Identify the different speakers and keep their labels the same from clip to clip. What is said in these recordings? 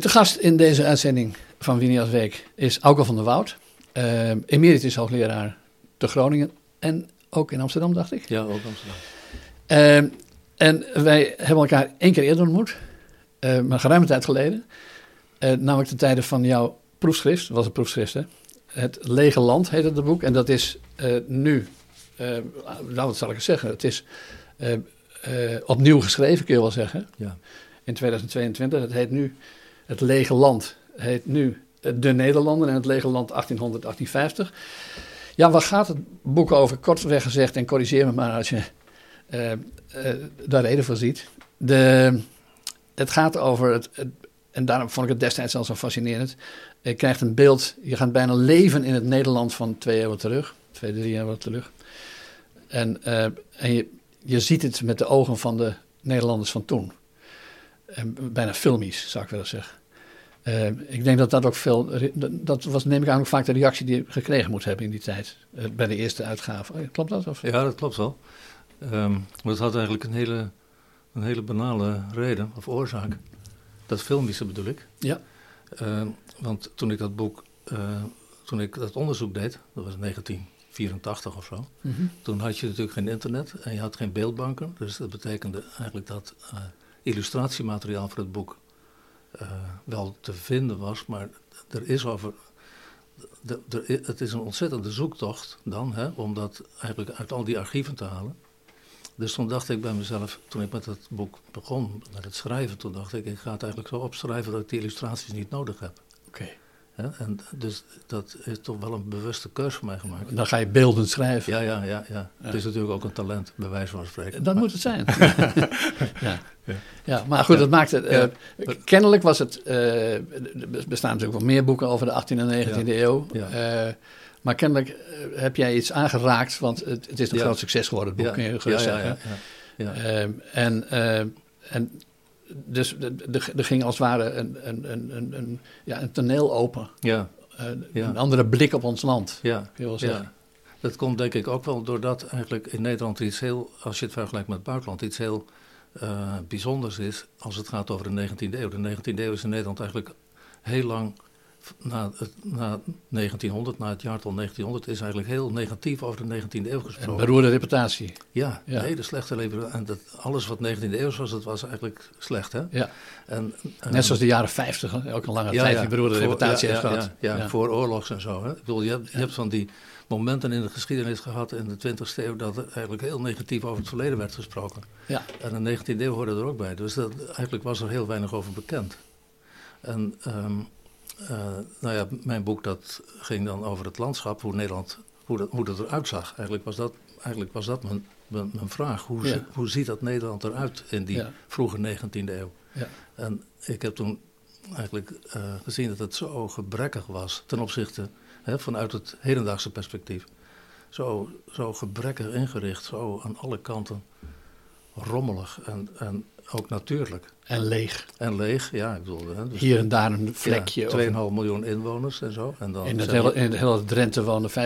Speaker 1: De gast in deze uitzending van Winias Week is Auke van der Woud. Uh, emeritus hoogleraar te Groningen en ook in Amsterdam, dacht ik.
Speaker 2: Ja, ook Amsterdam.
Speaker 1: Uh, en wij hebben elkaar één keer eerder ontmoet, uh, maar geruime tijd geleden. Namelijk ten tijde van jouw proefschrift, was een proefschrift hè. Het Lege Land heette het boek en dat is nu, nou wat zal ik eens zeggen, het is opnieuw geschreven kun je wel zeggen.
Speaker 2: Ja.
Speaker 1: In 2022, het heet nu Het Lege Land, heet nu De Nederlanden en het Lege Land 1800-1850. Ja, waar gaat het boek over? Kortweg gezegd, en corrigeer me maar als je uh, daar reden voor ziet. De, het gaat over, het, en daarom vond ik het destijds al zo fascinerend. Je krijgt een beeld, je gaat bijna leven in het Nederland van twee eeuwen terug, twee, drie eeuwen terug. En, en je, je ziet het met de ogen van de Nederlanders van toen. En bijna filmisch, zou ik willen zeggen. Uh, ik denk dat dat ook veel. Dat was, neem ik aan, ook vaak de reactie die je gekregen moet hebben in die tijd. Uh, bij de eerste uitgave. Klopt dat? Of?
Speaker 2: Ja, dat klopt wel. Um, maar het had eigenlijk een hele, een hele banale reden of oorzaak. Dat filmische bedoel ik.
Speaker 1: Ja.
Speaker 2: Uh, want toen ik dat boek. toen ik dat onderzoek deed, dat was 1984 of zo. Mm -hmm. Toen had je natuurlijk geen internet en je had geen beeldbanken. Dus dat betekende eigenlijk dat illustratiemateriaal voor het boek uh, wel te vinden was, maar er is over. De, de, het is een ontzettende zoektocht dan, hè, om dat eigenlijk uit al die archieven te halen. Dus toen dacht ik bij mezelf, toen ik met het boek begon, met het schrijven, toen dacht ik, ik ga het eigenlijk zo opschrijven dat ik die illustraties niet nodig heb.
Speaker 1: Oké.
Speaker 2: Ja, en dus dat is toch wel een bewuste keuze voor mij gemaakt.
Speaker 1: Dan ga je beelden schrijven.
Speaker 2: Ja, ja, ja. ja. ja. Het is natuurlijk ook een talent, bij wijze van spreken.
Speaker 1: Dat maar. moet het zijn. ja. Ja. ja, maar goed, dat maakt het. Uh, kennelijk was het. Uh, er bestaan natuurlijk wel meer boeken over de 18e en 19e eeuw. Uh, maar kennelijk heb jij iets aangeraakt, want het, het is een groot succes geworden, het boek, kun je gerust zeggen. en, en dus er ging als het ware een, een, een, een, ja, een toneel open.
Speaker 2: Ja.
Speaker 1: ja. Een andere blik op ons land,
Speaker 2: ja.
Speaker 1: kun je wel zeggen.
Speaker 2: Ja. Dat komt denk ik ook wel doordat eigenlijk in Nederland iets heel, als je het vergelijkt met het buitenland, iets heel uh, bijzonders is als het gaat over de 19e eeuw. De 19e eeuw is in Nederland eigenlijk heel lang, na, het, na 1900, na het jaartal 1900, is eigenlijk heel negatief over de 19e eeuw gesproken.
Speaker 1: Een beroerde reputatie.
Speaker 2: Ja, ja. hele slechte reputatie. En dat, alles wat 19e eeuw was, dat was eigenlijk slecht. Hè?
Speaker 1: Ja.
Speaker 2: En,
Speaker 1: um, Net zoals de jaren 50, ook een lange ja, tijd die beroerde voor, reputatie heeft gehad.
Speaker 2: Ja, voor oorlogs en zo. Hè? Ik bedoel, je hebt, je hebt van die momenten in de geschiedenis gehad in de 20e eeuw dat er eigenlijk heel negatief over het verleden werd gesproken.
Speaker 1: Ja.
Speaker 2: En de 19e eeuw hoorde er ook bij. Dus dat, eigenlijk was er heel weinig over bekend. En um, uh, nou ja, mijn boek dat ging dan over het landschap, hoe Nederland, hoe dat, hoe dat eruit zag. Eigenlijk was dat, eigenlijk was dat mijn, mijn, mijn vraag. Hoe,
Speaker 1: Ja.
Speaker 2: zi- hoe ziet dat Nederland eruit in die
Speaker 1: Ja.
Speaker 2: vroege 19e eeuw?
Speaker 1: Ja.
Speaker 2: En ik heb toen eigenlijk eh, gezien dat het zo gebrekkig was ten opzichte, hè, vanuit het hedendaagse perspectief, zo, zo gebrekkig ingericht, zo aan alle kanten rommelig en, en ook natuurlijk.
Speaker 1: En leeg.
Speaker 2: En leeg, ja, ik bedoel... Hè, dus
Speaker 1: Hier en daar een vlekje.
Speaker 2: ja,
Speaker 1: of
Speaker 2: 2,5 miljoen inwoners en zo. En dan
Speaker 1: in, het hele, in het hele Drenthe wonen 50.000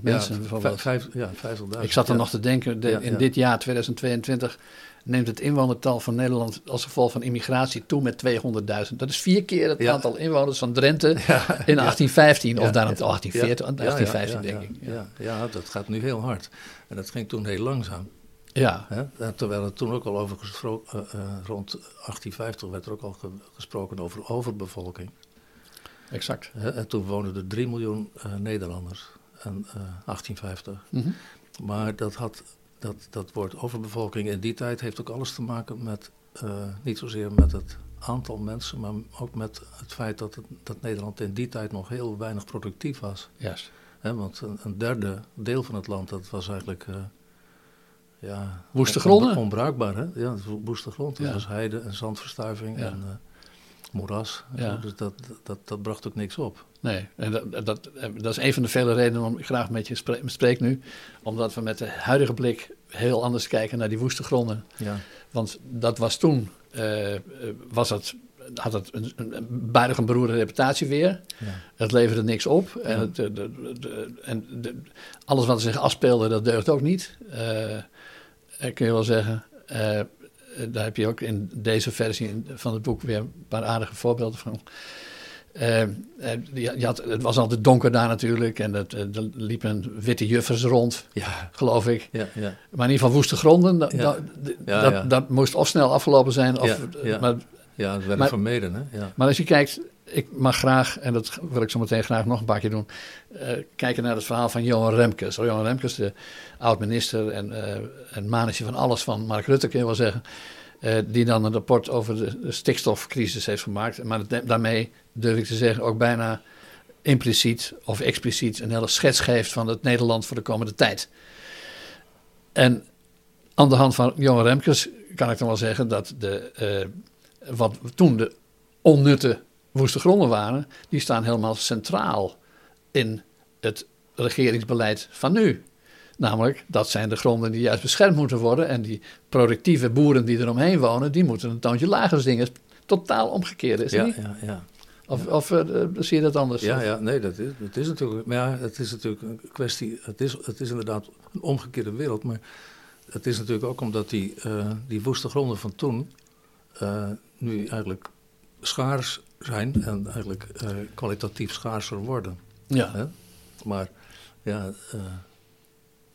Speaker 1: mensen
Speaker 2: ja,
Speaker 1: bijvoorbeeld.
Speaker 2: vijf- ja, 50.000.
Speaker 1: Ik zat er
Speaker 2: ja.
Speaker 1: nog te denken, de- in dit jaar 2022 neemt het inwonertal van Nederland als gevolg van immigratie toe met 200.000. Dat is vier keer het aantal inwoners van Drenthe in
Speaker 2: ja.
Speaker 1: 1815 of
Speaker 2: ja.
Speaker 1: 1840,
Speaker 2: Ja,
Speaker 1: 1815
Speaker 2: ja, ja,
Speaker 1: denk ik.
Speaker 2: Ja, ja, dat gaat nu heel hard. En dat ging toen heel langzaam.
Speaker 1: Ja,
Speaker 2: Hè? Terwijl het toen ook al over gespro- eh, eh, rond 1850 werd er ook al ge- gesproken over overbevolking.
Speaker 1: exact.
Speaker 2: Hè? En toen woonden er 3 miljoen eh, Nederlanders. Eh 1850.
Speaker 1: Mhm.
Speaker 2: Maar dat, had, dat, dat woord overbevolking in die tijd heeft ook alles te maken met, eh, niet zozeer met het aantal mensen, maar ook met het feit dat, het, dat Nederland in die tijd nog heel weinig productief was.
Speaker 1: Juist.
Speaker 2: Hè, want een, een derde deel van het land, dat was eigenlijk... eh, ja,
Speaker 1: Woeste
Speaker 2: on-
Speaker 1: gronden?
Speaker 2: on- onbruikbaar, hè? Ja, woeste grond.
Speaker 1: Ja.
Speaker 2: was heide en zandverstuiving
Speaker 1: Ja.
Speaker 2: en eh, moeras. en
Speaker 1: Ja.
Speaker 2: Dus dat, dat, dat bracht ook niks op.
Speaker 1: Nee, en dat, dat, dat is een van de vele redenen waarom ik graag met je spre- spreek nu. Omdat we met de huidige blik heel anders kijken naar die woeste gronden.
Speaker 2: Ja,
Speaker 1: Want dat was toen, eh, eh, was het, had het een, een, een buitengewoon beroerde reputatie weer.
Speaker 2: ja.
Speaker 1: Het leverde niks op. En, het, de, de- de- en alles wat er zich afspeelde, dat deugt ook niet. Eh, eh, kun je wel zeggen. Eh, daar heb je ook in deze versie van het boek weer een paar aardige voorbeelden van. Uh, je had, het was altijd donker daar natuurlijk en het, er liepen witte juffers rond, ja. geloof ik. Ja, ja. Maar in ieder geval woeste gronden, dat, dat, dat, moest of snel afgelopen zijn. Of,
Speaker 2: ja,
Speaker 1: Maar,
Speaker 2: ja, dat werd vermeden. Hè? Ja.
Speaker 1: Maar als je kijkt, ik mag graag, en dat wil ik zo meteen graag nog een paar keer doen, uh, kijken naar het verhaal van Johan Remkes. Johan Remkes, de oud-minister en, uh, van alles van Mark Rutte, kun je wel zeggen. Uh, die dan een rapport over de, de, stikstofcrisis heeft gemaakt. Maar daarmee durf ik te zeggen ook bijna impliciet of expliciet een hele schets geeft van het Nederland voor de komende tijd. En aan de hand van Johan Remkes kan ik dan wel zeggen dat de, wat toen de onnutte woeste gronden waren, die staan helemaal centraal in het regeringsbeleid van nu. Namelijk, dat zijn de gronden die juist beschermd moeten worden. En die productieve boeren die eromheen wonen, die moeten een toontje lager zingen. Totaal omgekeerd is
Speaker 2: ja, Ja, ja.
Speaker 1: Of, of uh, zie je dat anders?
Speaker 2: Ja, ja nee, dat is, dat is natuurlijk. Maar ja, het is natuurlijk een kwestie. Het is, het is inderdaad een omgekeerde wereld. Maar het is natuurlijk ook omdat die, uh, die woeste gronden van toen. Uh, nu eigenlijk schaars zijn en eigenlijk uh, kwalitatief schaarser worden. Ja. Hè? Maar ja, uh,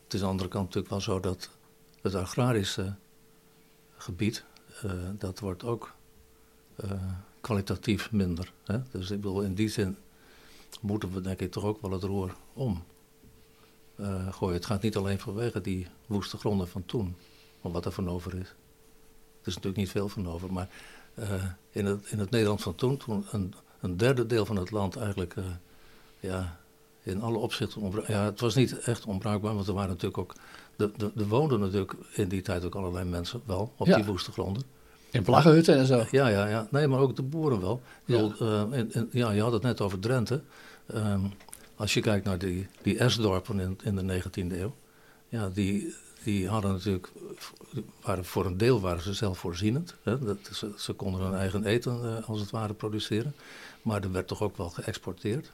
Speaker 2: het is aan de andere kant natuurlijk wel zo dat het agrarische gebied, uh, dat wordt ook kwalitatief minder. Hè? Dus ik bedoel, in die zin moeten we denk ik toch ook wel het roer om gooien. Het gaat niet alleen vanwege die woeste gronden van toen, om wat er van over is. Er is natuurlijk niet veel van over, maar in, het, in het Nederland van toen, toen een, een derde deel van het land eigenlijk uh, ja, in alle opzichten. Ja, het was niet echt onbruikbaar, want er waren natuurlijk ook. Er, er, woonden natuurlijk in die tijd ook allerlei mensen wel op die woeste gronden.
Speaker 1: In plaggenhutten en zo.
Speaker 2: Ja, ja, ja. Nee, maar ook de boeren wel. Ja, uh, en, ja je had het net over Drenthe. Um, als je kijkt naar die, die S-dorpen in, in de 19e eeuw. Ja, die, die hadden natuurlijk, waren, voor een deel waren ze zelfvoorzienend. Hè? Dat, ze, ze, konden hun eigen eten uh, als het ware produceren. Maar er werd toch ook wel geëxporteerd.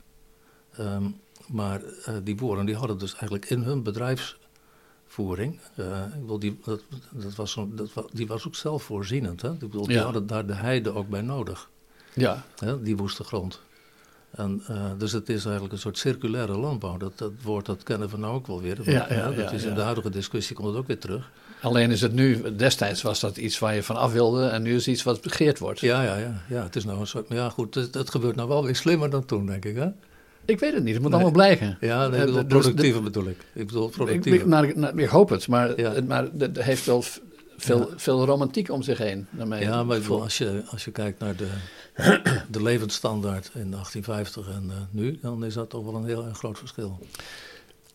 Speaker 2: Um, maar uh, die boeren die hadden dus eigenlijk in hun bedrijfsvoering, uh, ik bedoel, die, dat, dat was zo, dat, die was ook zelfvoorzienend. Hè? Ik bedoel, die hadden daar de heide ook bij nodig. Ja. Hè? Die woeste grond. En, uh, dus het is eigenlijk een soort circulaire landbouw. Dat, dat woord dat kennen we nou ook wel weer. Ja, ja, dat is in de huidige discussie komt het ook weer terug.
Speaker 1: Alleen is het nu, destijds was dat iets waar je van af wilde en nu is het iets wat begeerd wordt.
Speaker 2: Ja, ja, ja, ja. Het is nou een soort, ja goed, het, het gebeurt nou wel weer slimmer dan toen, denk ik hè?
Speaker 1: Ik weet het niet, het moet nee. allemaal blijken.
Speaker 2: Ja, nee, bedoel, productiever de, bedoel ik. Ik bedoel productiever.
Speaker 1: Ik, ik, nou, ik hoop het, maar, het, maar het heeft wel veel, veel romantiek om zich heen. Naar mij
Speaker 2: ja, maar bedoel, als, je, als je kijkt naar de, de levensstandaard in 1850 en uh, nu, dan is dat toch wel een heel groot verschil.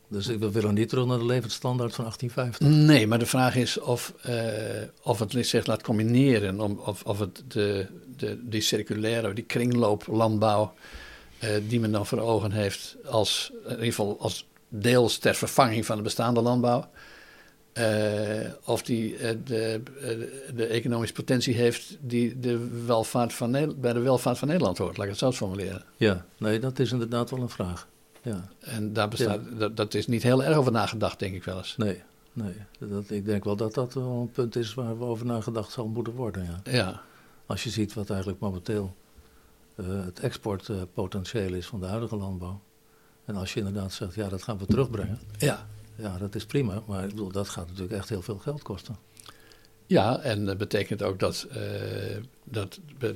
Speaker 2: Dus ik wil niet terug naar de levensstandaard van 1850.
Speaker 1: Nee, maar de vraag is of, uh, of het zich laat combineren. Om, of, of het de, de, die circulaire, die kringlooplandbouw... Uh, die men dan voor ogen heeft als, in ieder geval als deels ter vervanging van de bestaande landbouw... Uh, of die uh, de, uh, de, economische potentie heeft die de welvaart van bij de welvaart van Nederland hoort, laat ik het zo formuleren.
Speaker 2: Ja, nee, dat is inderdaad wel een vraag. Ja.
Speaker 1: En daar bestaat, ja. dat, dat, is niet heel erg over nagedacht, denk ik wel eens.
Speaker 2: Nee, nee dat, ik denk wel dat dat wel een punt is waar we over nagedacht zal moeten worden. Ja. ja. Als je ziet wat eigenlijk momenteel het exportpotentieel is van de huidige landbouw. En als je inderdaad zegt, ja, dat gaan we terugbrengen. Ja ja, dat is prima, maar ik bedoel, dat gaat natuurlijk echt heel veel geld kosten.
Speaker 1: Ja, en dat betekent ook dat, uh, dat de,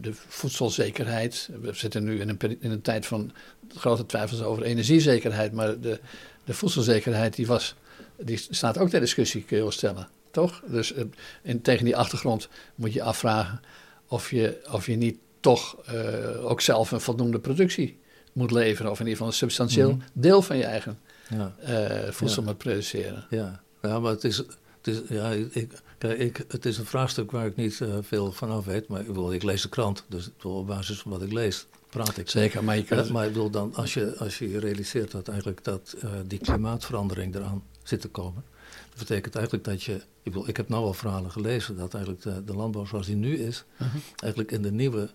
Speaker 1: de, voedselzekerheid. We zitten nu in een, in een tijd van grote twijfels over energiezekerheid, maar de, de voedselzekerheid die was, die staat ook ter discussie, kun je wel stellen. Toch? Dus uh, in, tegen die achtergrond moet je afvragen of je, of je niet toch uh, ook zelf een voldoende productie moet leveren, of in ieder geval een substantieel mm -hmm. deel van je eigen ja. uh, voedsel ja. moet produceren.
Speaker 2: Ja. ja, maar het is, het is, ja, ik, kijk, ik, het is een vraagstuk waar ik niet uh, veel van af weet. Maar ik, bedoel, ik lees de krant, dus op basis van wat ik lees praat ik.
Speaker 1: Zeker, maar je.
Speaker 2: Uh, maar ik bedoel, dan, als, je, als je realiseert dat eigenlijk dat, die klimaatverandering eraan zit te komen... Dat betekent eigenlijk dat je... Ik, bedoel, ik heb nou al verhalen gelezen dat eigenlijk de, de landbouw zoals die nu is... -huh. eigenlijk in de nieuwe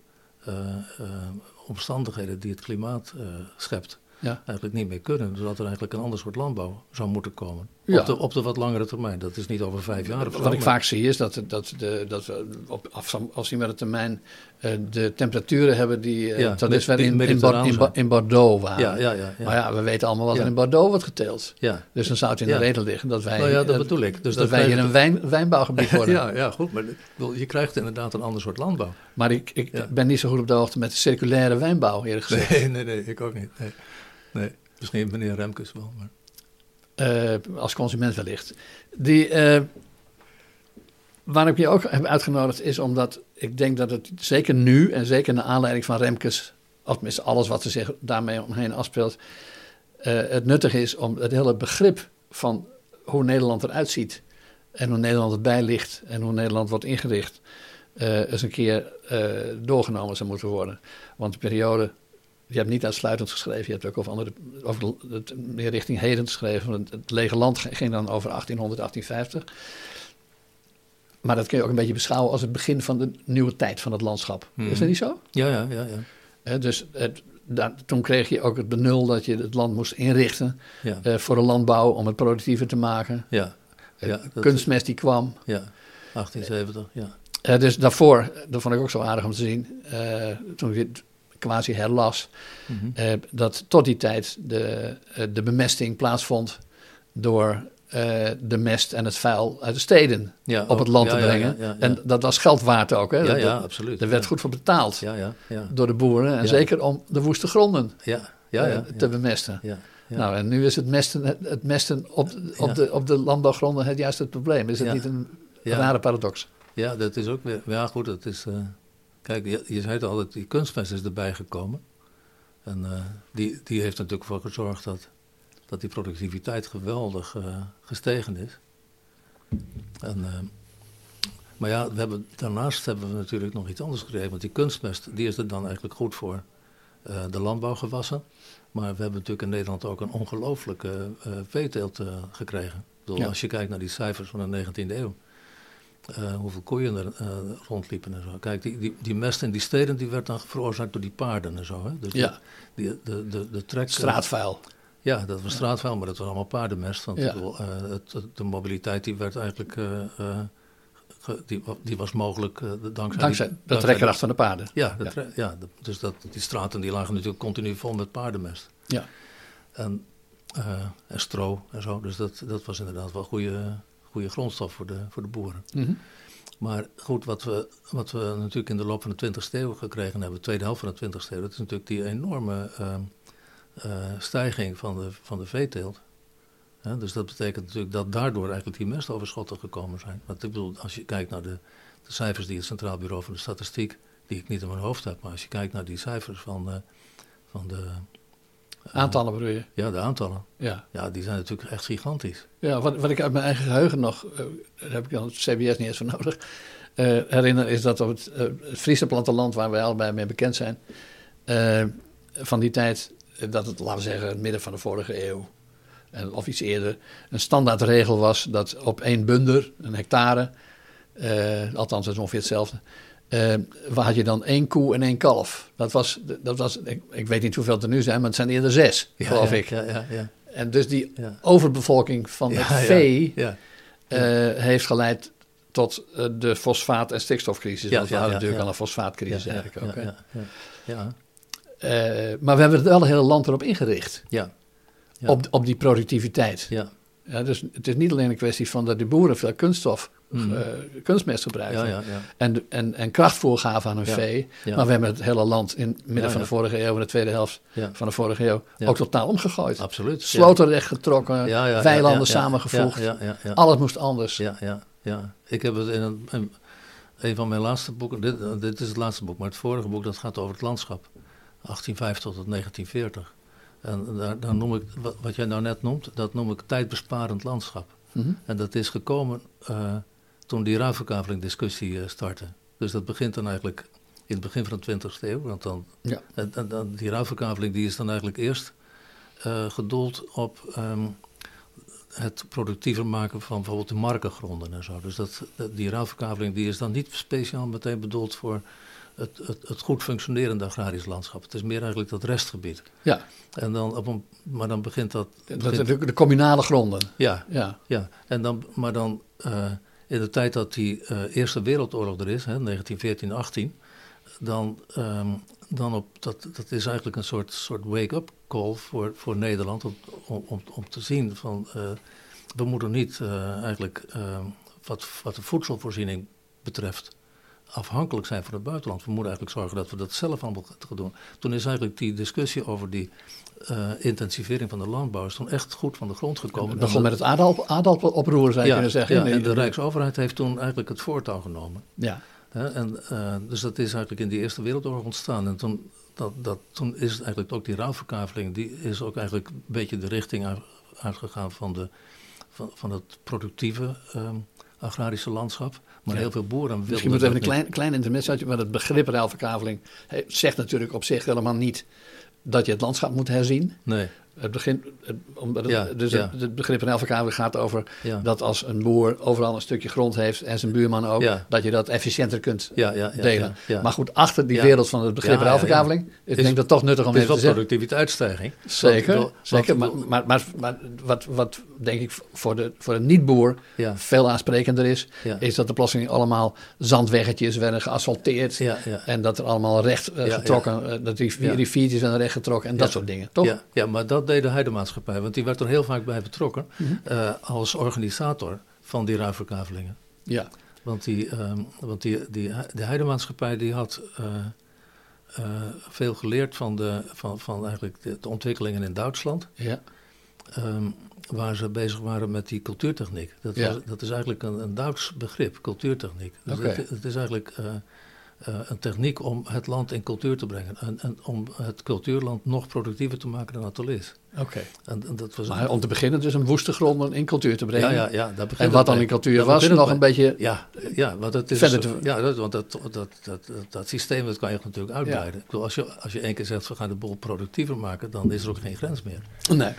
Speaker 2: omstandigheden die het klimaat schept
Speaker 1: Ja.
Speaker 2: eigenlijk niet meer kunnen. Dus dat er eigenlijk een ander soort landbouw zou moeten komen.
Speaker 1: Ja.
Speaker 2: Op, de, op de wat langere termijn. Dat is niet over vijf jaar of zo.
Speaker 1: Wat ik
Speaker 2: maar-
Speaker 1: vaak zie is dat, dat, de, dat we op afstand- afzienbare termijn eh, de temperaturen hebben die eh
Speaker 2: Ja,
Speaker 1: tot dusver
Speaker 2: die
Speaker 1: in, in, Bordeaux waren.
Speaker 2: Ja, ja, ja. ja.
Speaker 1: Maar ja, we weten allemaal wat er in Bordeaux wordt geteeld.
Speaker 2: ja.
Speaker 1: Dus dan zou het in de reden liggen dat wij,
Speaker 2: Nou ja, dat bedoel ik. Dus
Speaker 1: dat wij hier
Speaker 2: je
Speaker 1: een wijn, wijnbouwgebied worden.
Speaker 2: Ja, ja, goed. Maar je krijgt inderdaad een ander soort landbouw.
Speaker 1: Maar ik, ik ben niet zo goed op de hoogte met de circulaire wijnbouw, eerlijk gezegd.
Speaker 2: Nee, nee, nee, ik ook niet. Nee, nee. misschien meneer Remkes wel. Maar...
Speaker 1: Eh, als consument wellicht. Die, eh, waarom ik je ook heb uitgenodigd is omdat ik denk dat het zeker nu en zeker naar aanleiding van Remkes, of tenminste alles wat er zich daarmee omheen afspeelt, eh, het nuttig is om het hele begrip van hoe Nederland eruit ziet en hoe Nederland erbij ligt en hoe Nederland wordt ingericht, eens een keer doorgenomen zou moeten worden. Want de periode je hebt niet uitsluitend geschreven, je hebt ook over, andere, over het, meer richting heden geschreven. Het, het lege land ging dan over 1800, 1850. Maar dat kun je ook een beetje beschouwen als het begin van de nieuwe tijd van het landschap. Is dat niet zo?
Speaker 2: Ja, ja, ja. ja.
Speaker 1: Dus het, daar- toen kreeg je ook het benul dat je het land moest inrichten
Speaker 2: ja.
Speaker 1: eh, voor de landbouw om het productiever te maken.
Speaker 2: ja.
Speaker 1: Eh,
Speaker 2: Ja,
Speaker 1: kunstmest die kwam.
Speaker 2: ja. 1870, ja.
Speaker 1: Eh, dus daarvoor, dat vond ik ook zo aardig om te zien, toen ik quasi herlas,
Speaker 2: Mhm.
Speaker 1: eh, dat tot die tijd de, eh, de bemesting plaatsvond door eh, de mest en het vuil uit de steden
Speaker 2: ja
Speaker 1: op het land
Speaker 2: Ja,
Speaker 1: te brengen.
Speaker 2: ja.
Speaker 1: En dat was geld waard ook. Hè?
Speaker 2: ja,
Speaker 1: Dat-
Speaker 2: ja,
Speaker 1: dat-
Speaker 2: absoluut.
Speaker 1: er werd goed voor betaald
Speaker 2: Ja, ja, ja.
Speaker 1: door de boeren. En zeker om de woeste gronden
Speaker 2: Ja, ja, ja.
Speaker 1: te bemesten. Nou, en nu is het mesten, het, mesten op, op, de, op de landbouwgronden het juist het probleem. Is het niet een rare paradox?
Speaker 2: Ja, dat is ook weer. Ja, goed, dat is. Kijk, je, je zei het al, dat die kunstmest is erbij gekomen. En eh, die, die heeft natuurlijk voor gezorgd dat, dat die productiviteit geweldig eh, gestegen is. En, eh, maar ja, we hebben, daarnaast hebben we natuurlijk nog iets anders gekregen. Want die kunstmest die is er dan eigenlijk goed voor de landbouwgewassen. Maar we hebben natuurlijk in Nederland ook een ongelooflijke veeteelt gekregen. Ik bedoel,
Speaker 1: Ja.
Speaker 2: Als je kijkt naar die cijfers van de 19e eeuw. Eh, hoeveel koeien er eh, rondliepen en zo. Kijk, die, die, die mest in die steden die werd dan veroorzaakt door die paarden en zo. Hè? Dus
Speaker 1: Ja.
Speaker 2: Die, de, de, de trek,
Speaker 1: Straatvuil.
Speaker 2: ja, dat was straatvuil, maar dat was allemaal paardenmest. Want
Speaker 1: Ja.
Speaker 2: eh, het, het- de mobiliteit die werd eigenlijk, ge- die, die was mogelijk dankzij...
Speaker 1: Dankzij de
Speaker 2: dankzij
Speaker 1: trekkracht van de paarden.
Speaker 2: Ja, de
Speaker 1: Ja.
Speaker 2: tre- ja de- dus dat, die straten die lagen natuurlijk continu vol met paardenmest.
Speaker 1: Ja.
Speaker 2: En, en stro en zo, dus dat, dat was inderdaad wel goede, goede grondstof voor de, voor de boeren.
Speaker 1: Mhm.
Speaker 2: Maar goed, wat we, wat we natuurlijk in de loop van de 20e eeuw gekregen hebben, de tweede helft van de 20e eeuw, dat is natuurlijk die enorme ehm, eh, stijging van de, van de veeteelt. Dus dat betekent natuurlijk dat daardoor eigenlijk die mestoverschotten gekomen zijn. Want ik bedoel, als je kijkt naar de, de cijfers die het Centraal Bureau van de Statistiek, die ik niet in mijn hoofd heb, maar als je kijkt naar die cijfers van, eh, van de,
Speaker 1: Aantallen bedoel je?
Speaker 2: ja, de aantallen,
Speaker 1: Ja.
Speaker 2: ja, die zijn natuurlijk echt gigantisch.
Speaker 1: Ja, wat, wat ik uit mijn eigen geheugen nog, eh, daar heb ik dan het CBS niet eens voor nodig, eh, herinner is dat op het, het Friese platteland, waar wij allebei mee bekend zijn, van die tijd, dat het, laten we zeggen, het midden van de vorige eeuw, en, of iets eerder, een standaardregel was dat op één bunder, een hectare, althans dat is ongeveer hetzelfde, waar had je dan één koe en één kalf. Dat was, dat was ik, ik weet niet hoeveel er nu zijn, maar het zijn eerder zes,
Speaker 2: Ja,
Speaker 1: geloof
Speaker 2: ja,
Speaker 1: ik.
Speaker 2: Ja.
Speaker 1: En dus die overbevolking van het vee eh, heeft geleid tot eh, de fosfaat- en stikstofcrisis.
Speaker 2: Ja,
Speaker 1: Want we hadden natuurlijk al een fosfaatcrisis eigenlijk ook.
Speaker 2: ja,
Speaker 1: hè.
Speaker 2: ja, ja, ja.
Speaker 1: Maar we hebben het wel het hele land erop ingericht.
Speaker 2: Ja.
Speaker 1: Op, op die productiviteit.
Speaker 2: Ja,
Speaker 1: Ja, dus het is niet alleen een kwestie van dat de boeren veel kunststof,
Speaker 2: Mhm.
Speaker 1: eh, kunstmest gebruiken.
Speaker 2: ja, ja, ja.
Speaker 1: En, en, en aan hun vee. Maar we hebben het hele land in het midden van de vorige eeuw en de tweede helft van de vorige eeuw ook totaal omgegooid.
Speaker 2: Absoluut.
Speaker 1: Sloten rechtgetrokken, weilanden samengevoegd. Alles moest anders.
Speaker 2: ja, ja, ja. Ik heb het in een, van mijn laatste boeken, dit, dit is het laatste boek, maar het vorige boek dat gaat over het landschap. 1850 tot 1940. En daar, daar noem ik, wat, wat jij nou net noemt, dat noem ik tijdbesparend landschap.
Speaker 1: Mhm.
Speaker 2: En dat is gekomen eh, toen die ruilverkaveling discussie eh, startte. Dus dat begint dan eigenlijk in het begin van de 20e eeuw. Want dan,
Speaker 1: Ja.
Speaker 2: en, en dan die ruilverkaveling die is dan eigenlijk eerst eh, gedoeld op ehm, het productiever maken van bijvoorbeeld de markengronden en zo. Dus dat- die ruilverkaveling die is dan niet speciaal meteen bedoeld voor het, het, het, goed functionerende agrarisch landschap. Het is meer eigenlijk dat restgebied.
Speaker 1: Ja.
Speaker 2: En dan op een, maar dan begint dat...
Speaker 1: Begint, de, de, communale gronden.
Speaker 2: Ja, ja. ja. En dan, maar dan uh, in de tijd dat die uh, Eerste Wereldoorlog er is, hè, 1914, 18... dan, um, dan op, dat, dat is eigenlijk een soort, soort wake-up call voor, voor Nederland... om, om, om te zien van... Uh, we moeten niet eigenlijk wat, wat de voedselvoorziening betreft afhankelijk zijn van het buitenland. We moeten eigenlijk zorgen dat we dat zelf allemaal gaan doen. Toen is eigenlijk die discussie over die uh, intensivering van de landbouw is toen echt goed van de grond gekomen. Het
Speaker 1: begon met het aardappeloproer, zou je kunnen zeggen.
Speaker 2: Ja, en de Rijksoverheid heeft toen eigenlijk het voortouw genomen.
Speaker 1: Ja.
Speaker 2: en, uh, dus dat is eigenlijk in die Eerste Wereldoorlog ontstaan. En toen, dat, dat, toen is eigenlijk ook die rouwverkaveling, die is ook eigenlijk een beetje de richting uitgegaan van, de, van, van het productieve um, agrarische landschap. Maar heel veel boeren wilden
Speaker 1: Misschien moet even een klein, klein intermezzootje, want het begrip ruilverkaveling zegt natuurlijk op zich helemaal niet dat je het landschap moet herzien.
Speaker 2: Nee.
Speaker 1: Het, het, omdat het, ja, dus ja. het, het, begrip van gaat over ja. dat als een boer overal een stukje grond heeft en zijn buurman ook, dat je dat efficiënter kunt delen. Maar goed, achter die wereld van het begrip ja, ruilverkaveling, ik denk dat toch nuttig om even te zeggen.
Speaker 2: productiviteitsstijging.
Speaker 1: Zeker, wat, zeker. maar, maar, maar, maar, wat, wat denk ik voor de, voor een niet-boer veel aansprekender is, is dat de plossing allemaal zandweggetjes werden geasfalteerd en dat er allemaal recht uh, getrokken, uh, dat die riviertjes werden recht getrokken en dat soort dingen, toch?
Speaker 2: Ja, maar dat deed de Heidemaatschappij, want die werd er heel vaak bij betrokken -hmm. uh, als organisator van die ruilverkavelingen.
Speaker 1: Ja.
Speaker 2: Want, die, um, want die, die, de Heidemaatschappij die had uh, uh, veel geleerd van, de, van, van eigenlijk de, de ontwikkelingen in Duitsland.
Speaker 1: Ja.
Speaker 2: Um, waar ze bezig waren met die cultuurtechniek. Dat,
Speaker 1: Ja.
Speaker 2: was, dat is eigenlijk een, een Duits begrip, cultuurtechniek. Dus het is eigenlijk eh, een techniek om het land in cultuur te brengen. En, en om het cultuurland nog productiever te maken dan het al is.
Speaker 1: Oké.
Speaker 2: En, en dat was
Speaker 1: Maar om te beginnen dus een woeste gronden in cultuur te brengen.
Speaker 2: ja, ja, ja, daar
Speaker 1: En wat dan in cultuur
Speaker 2: Daar
Speaker 1: was, nog een beetje...
Speaker 2: Ja, ja, want het is,
Speaker 1: Verder te-
Speaker 2: ja, dat, want dat, dat, dat, dat, dat systeem dat kan je natuurlijk uitbreiden. Ik bedoel, als, je, als je één keer zegt, we gaan de boel productiever maken, dan is er ook geen grens meer.
Speaker 1: Nee.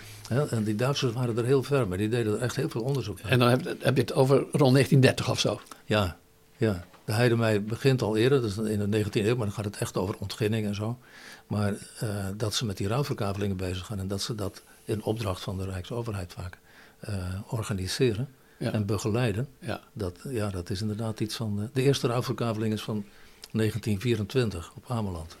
Speaker 2: En die Duitsers waren er heel ver mee, die deden er echt heel veel onderzoek naar.
Speaker 1: En dan heb, heb je het over rond 1930 of zo.
Speaker 2: Ja, ja. De Heidemei begint al eerder, dus in de 19e eeuw, maar dan gaat het echt over ontginning en zo. Maar eh, dat ze met die rouwverkavelingen bezig gaan en dat ze dat in opdracht van de Rijksoverheid vaak eh, organiseren
Speaker 1: Ja.
Speaker 2: en begeleiden,
Speaker 1: Ja.
Speaker 2: dat, ja, dat is inderdaad iets van... eh, de eerste rouwverkaveling is van 1924 op Ameland.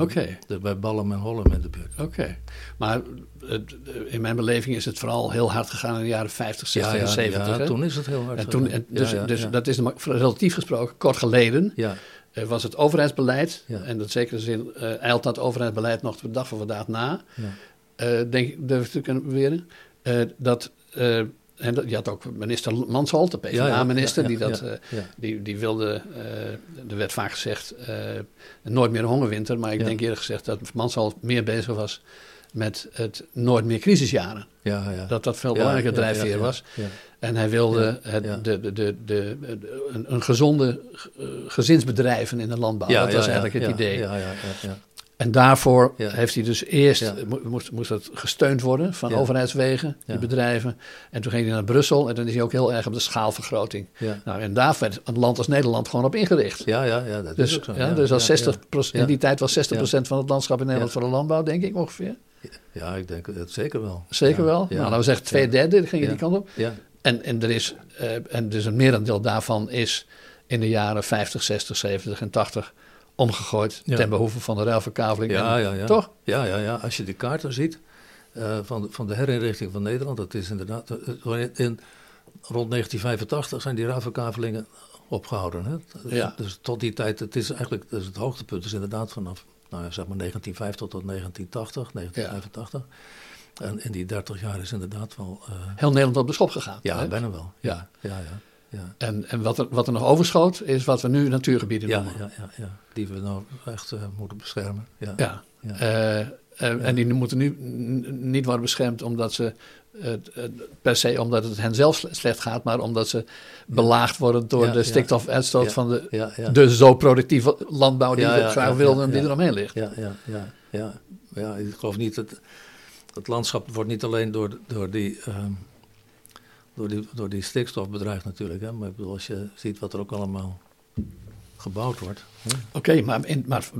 Speaker 1: Oké.
Speaker 2: De, bij Ballum en Hollem in de buurt.
Speaker 1: Oké, maar het- in mijn beleving is het vooral heel hard gegaan in de jaren 50, 60 en 70.
Speaker 2: ja,
Speaker 1: hè?
Speaker 2: toen is het heel hard
Speaker 1: en toen,
Speaker 2: gegaan.
Speaker 1: en dus
Speaker 2: Ja, ja,
Speaker 1: dus
Speaker 2: ja.
Speaker 1: dat is relatief gesproken kort geleden.
Speaker 2: Ja,
Speaker 1: eh, was het overheidsbeleid,
Speaker 2: Ja.
Speaker 1: en dat zekere zin eh, eilt dat overheidsbeleid nog de dag van vandaag na,
Speaker 2: ja.
Speaker 1: eh, denk ik, durf ik te kunnen beweren, eh, dat, eh, en dat, je had ook minister Mansholt, de PvdA-minister, die, dat, eh, die, die wilde, eh, er werd vaak gezegd, eh, nooit meer een hongerwinter, maar ik denk eerder gezegd dat Mansholt meer bezig was met het nooit meer crisisjaren.
Speaker 2: Ja, ja.
Speaker 1: Dat dat veel belangrijker drijfveer was. En hij wilde het. De, de, de, de, een, gezonde gezinsbedrijven in de landbouw. dat was eigenlijk het
Speaker 2: ja,
Speaker 1: idee. En daarvoor
Speaker 2: Ja.
Speaker 1: heeft hij dus eerst,
Speaker 2: Ja.
Speaker 1: moest, moest dat gesteund worden van
Speaker 2: Ja.
Speaker 1: overheidswegen, die bedrijven. En toen ging hij naar Brussel en dan is hij ook heel erg op de schaalvergroting.
Speaker 2: Ja.
Speaker 1: Nou, en daar werd een land als Nederland gewoon op ingericht.
Speaker 2: Ja, ja, ja, dat is
Speaker 1: Dus,
Speaker 2: ook zo.
Speaker 1: ja, dus als 60
Speaker 2: ja.
Speaker 1: in die tijd was 60% van het landschap in Nederland voor de landbouw, denk ik ongeveer.
Speaker 2: Ja, ik denk het zeker wel.
Speaker 1: Zeker wel.
Speaker 2: ja.
Speaker 1: Nou, laten we zeggen twee derde ging
Speaker 2: Ja.
Speaker 1: die kant op.
Speaker 2: Ja,
Speaker 1: En, en, er is, eh, en dus een merendeel daarvan is in de jaren 50, 60, 70 en 80 omgegooid
Speaker 2: Ja.
Speaker 1: ten behoeve van de ruilverkaveling.
Speaker 2: ja,
Speaker 1: En-
Speaker 2: ja, ja.
Speaker 1: Toch?
Speaker 2: Ja, ja, ja. Als je die kaarten ziet eh, van, de- van de herinrichting van Nederland, dat is inderdaad. eh, in, rond 1985 zijn die ruilverkavelingen opgehouden. Hè?
Speaker 1: Ja.
Speaker 2: Dus tot die tijd, het is eigenlijk dus het hoogtepunt is inderdaad vanaf nou, ja, zeg maar 1950 tot 1980, 1985. En in die 30 jaar is inderdaad wel. eh,
Speaker 1: Heel Nederland op de schop gegaan.
Speaker 2: ja,
Speaker 1: hè?
Speaker 2: bijna wel.
Speaker 1: Ja.
Speaker 2: Ja, ja, ja. ja.
Speaker 1: En, en wat, er, wat er nog overschoot is wat we nu natuurgebieden
Speaker 2: Ja,
Speaker 1: noemen.
Speaker 2: ja, ja, ja, die we nou echt eh, moeten beschermen. Ja.
Speaker 1: Ja.
Speaker 2: Ja.
Speaker 1: Eh, eh, En die moeten nu niet worden beschermd omdat ze per se omdat het hen zelf sle- slecht gaat, maar omdat ze belaagd worden door
Speaker 2: Ja,
Speaker 1: de
Speaker 2: ja.
Speaker 1: stikstofuitstoot
Speaker 2: Ja,
Speaker 1: van de,
Speaker 2: ja, ja.
Speaker 1: de zo productieve landbouw die
Speaker 2: Ja,
Speaker 1: we
Speaker 2: ja,
Speaker 1: graag
Speaker 2: ja,
Speaker 1: wilden en
Speaker 2: ja,
Speaker 1: die
Speaker 2: ja.
Speaker 1: eromheen ligt.
Speaker 2: Ja, ja, ja, ja. ja ik geloof niet dat het landschap wordt niet alleen door, door, die, ehm, door, die, door die stikstof bedreigd natuurlijk. Hè? Maar ik bedoel, als je ziet wat er ook allemaal gebouwd wordt.
Speaker 1: Oké, maar, in- maar,